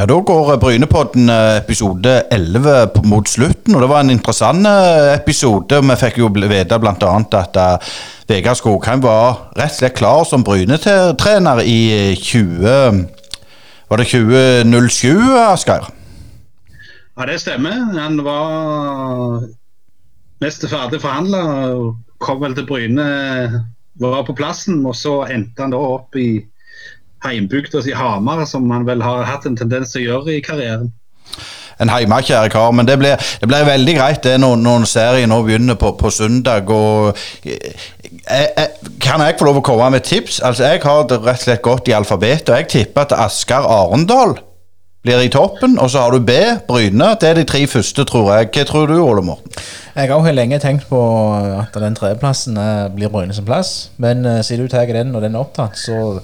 Ja, Da går Brynepodden eh, episode 11 mot slutten, og det var en interessant eh, episode. Vi fikk jo vite bl.a. at eh, Vegard Skogheim var rett og slett klar som Bryne-trener i eh, 20... Var det 2007, Asgeir? Ja, det stemmer. Han var mest ferdig forhandla kom vel til Bryne, var på plassen. Og så endte han da opp i heimbygda si Hamar, som han vel har hatt en tendens til å gjøre i karrieren. En heimakjære kar, men det blir, det blir veldig greit det når, når serien nå begynner på, på søndag. og jeg, jeg, Kan jeg få lov å komme med tips? Altså, Jeg har det rett og slett gått i alfabetet, og jeg tipper at Asker Arendal blir i toppen. Og så har du B, Bryne. Det er de tre første, tror jeg. Hva tror du, Ole Morten? Jeg har jo lenge tenkt på at den tredjeplassen eh, blir Bryne sin plass. Men eh, siden du tar den og den er opptatt, så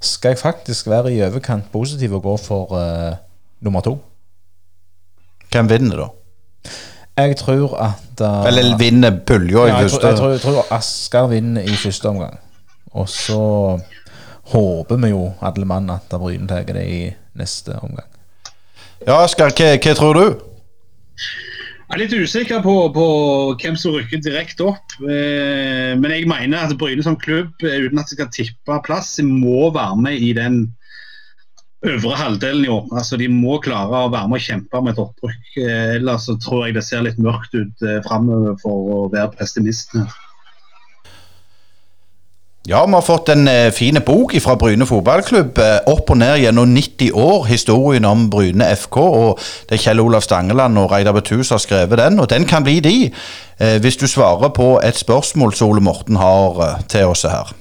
skal jeg faktisk være i overkant positiv og gå for uh, nummer to. Hvem vinner, da? Jeg tror at uh, Eller vinner pulja i ja, jeg, tror, første? jeg, tror, jeg tror Asker vinner i første omgang. Og så håper vi jo alle mann at Bryne tar det i neste omgang. Ja, Asker, hva, hva tror du? Jeg er litt usikker på, på hvem som rykker direkte opp. Eh, men jeg mener at Bryne som klubb, eh, uten at de skal tippe plass, må være med i den øvre halvdelen i år. Altså, de må klare å være med og kjempe med et opprykk. Eh, ellers så tror jeg det ser litt mørkt ut eh, framover for å være pessimist. Ja, vi har fått en eh, fin bok fra Bryne fotballklubb. eh, opp og ned gjennom 90 år. Historien om Bryne FK. og Det er Kjell Olav Stangeland og Reidar Betu som har skrevet den. Og den kan bli de, eh, hvis du svarer på et spørsmål som Ole Morten har eh, til oss her.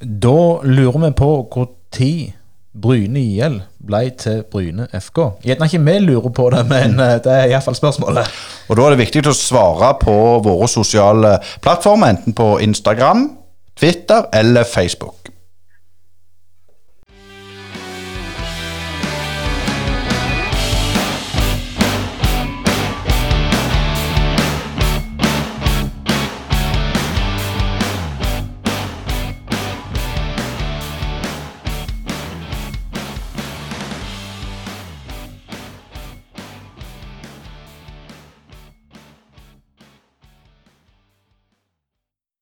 Da lurer vi på hvor tid Bryne IL ble til Bryne FK. Gjerne ikke vi lurer på det, men det er iallfall spørsmålet. Og Da er det viktig å svare på våre sosiale plattformer, enten på Instagram, Twitter eller Facebook.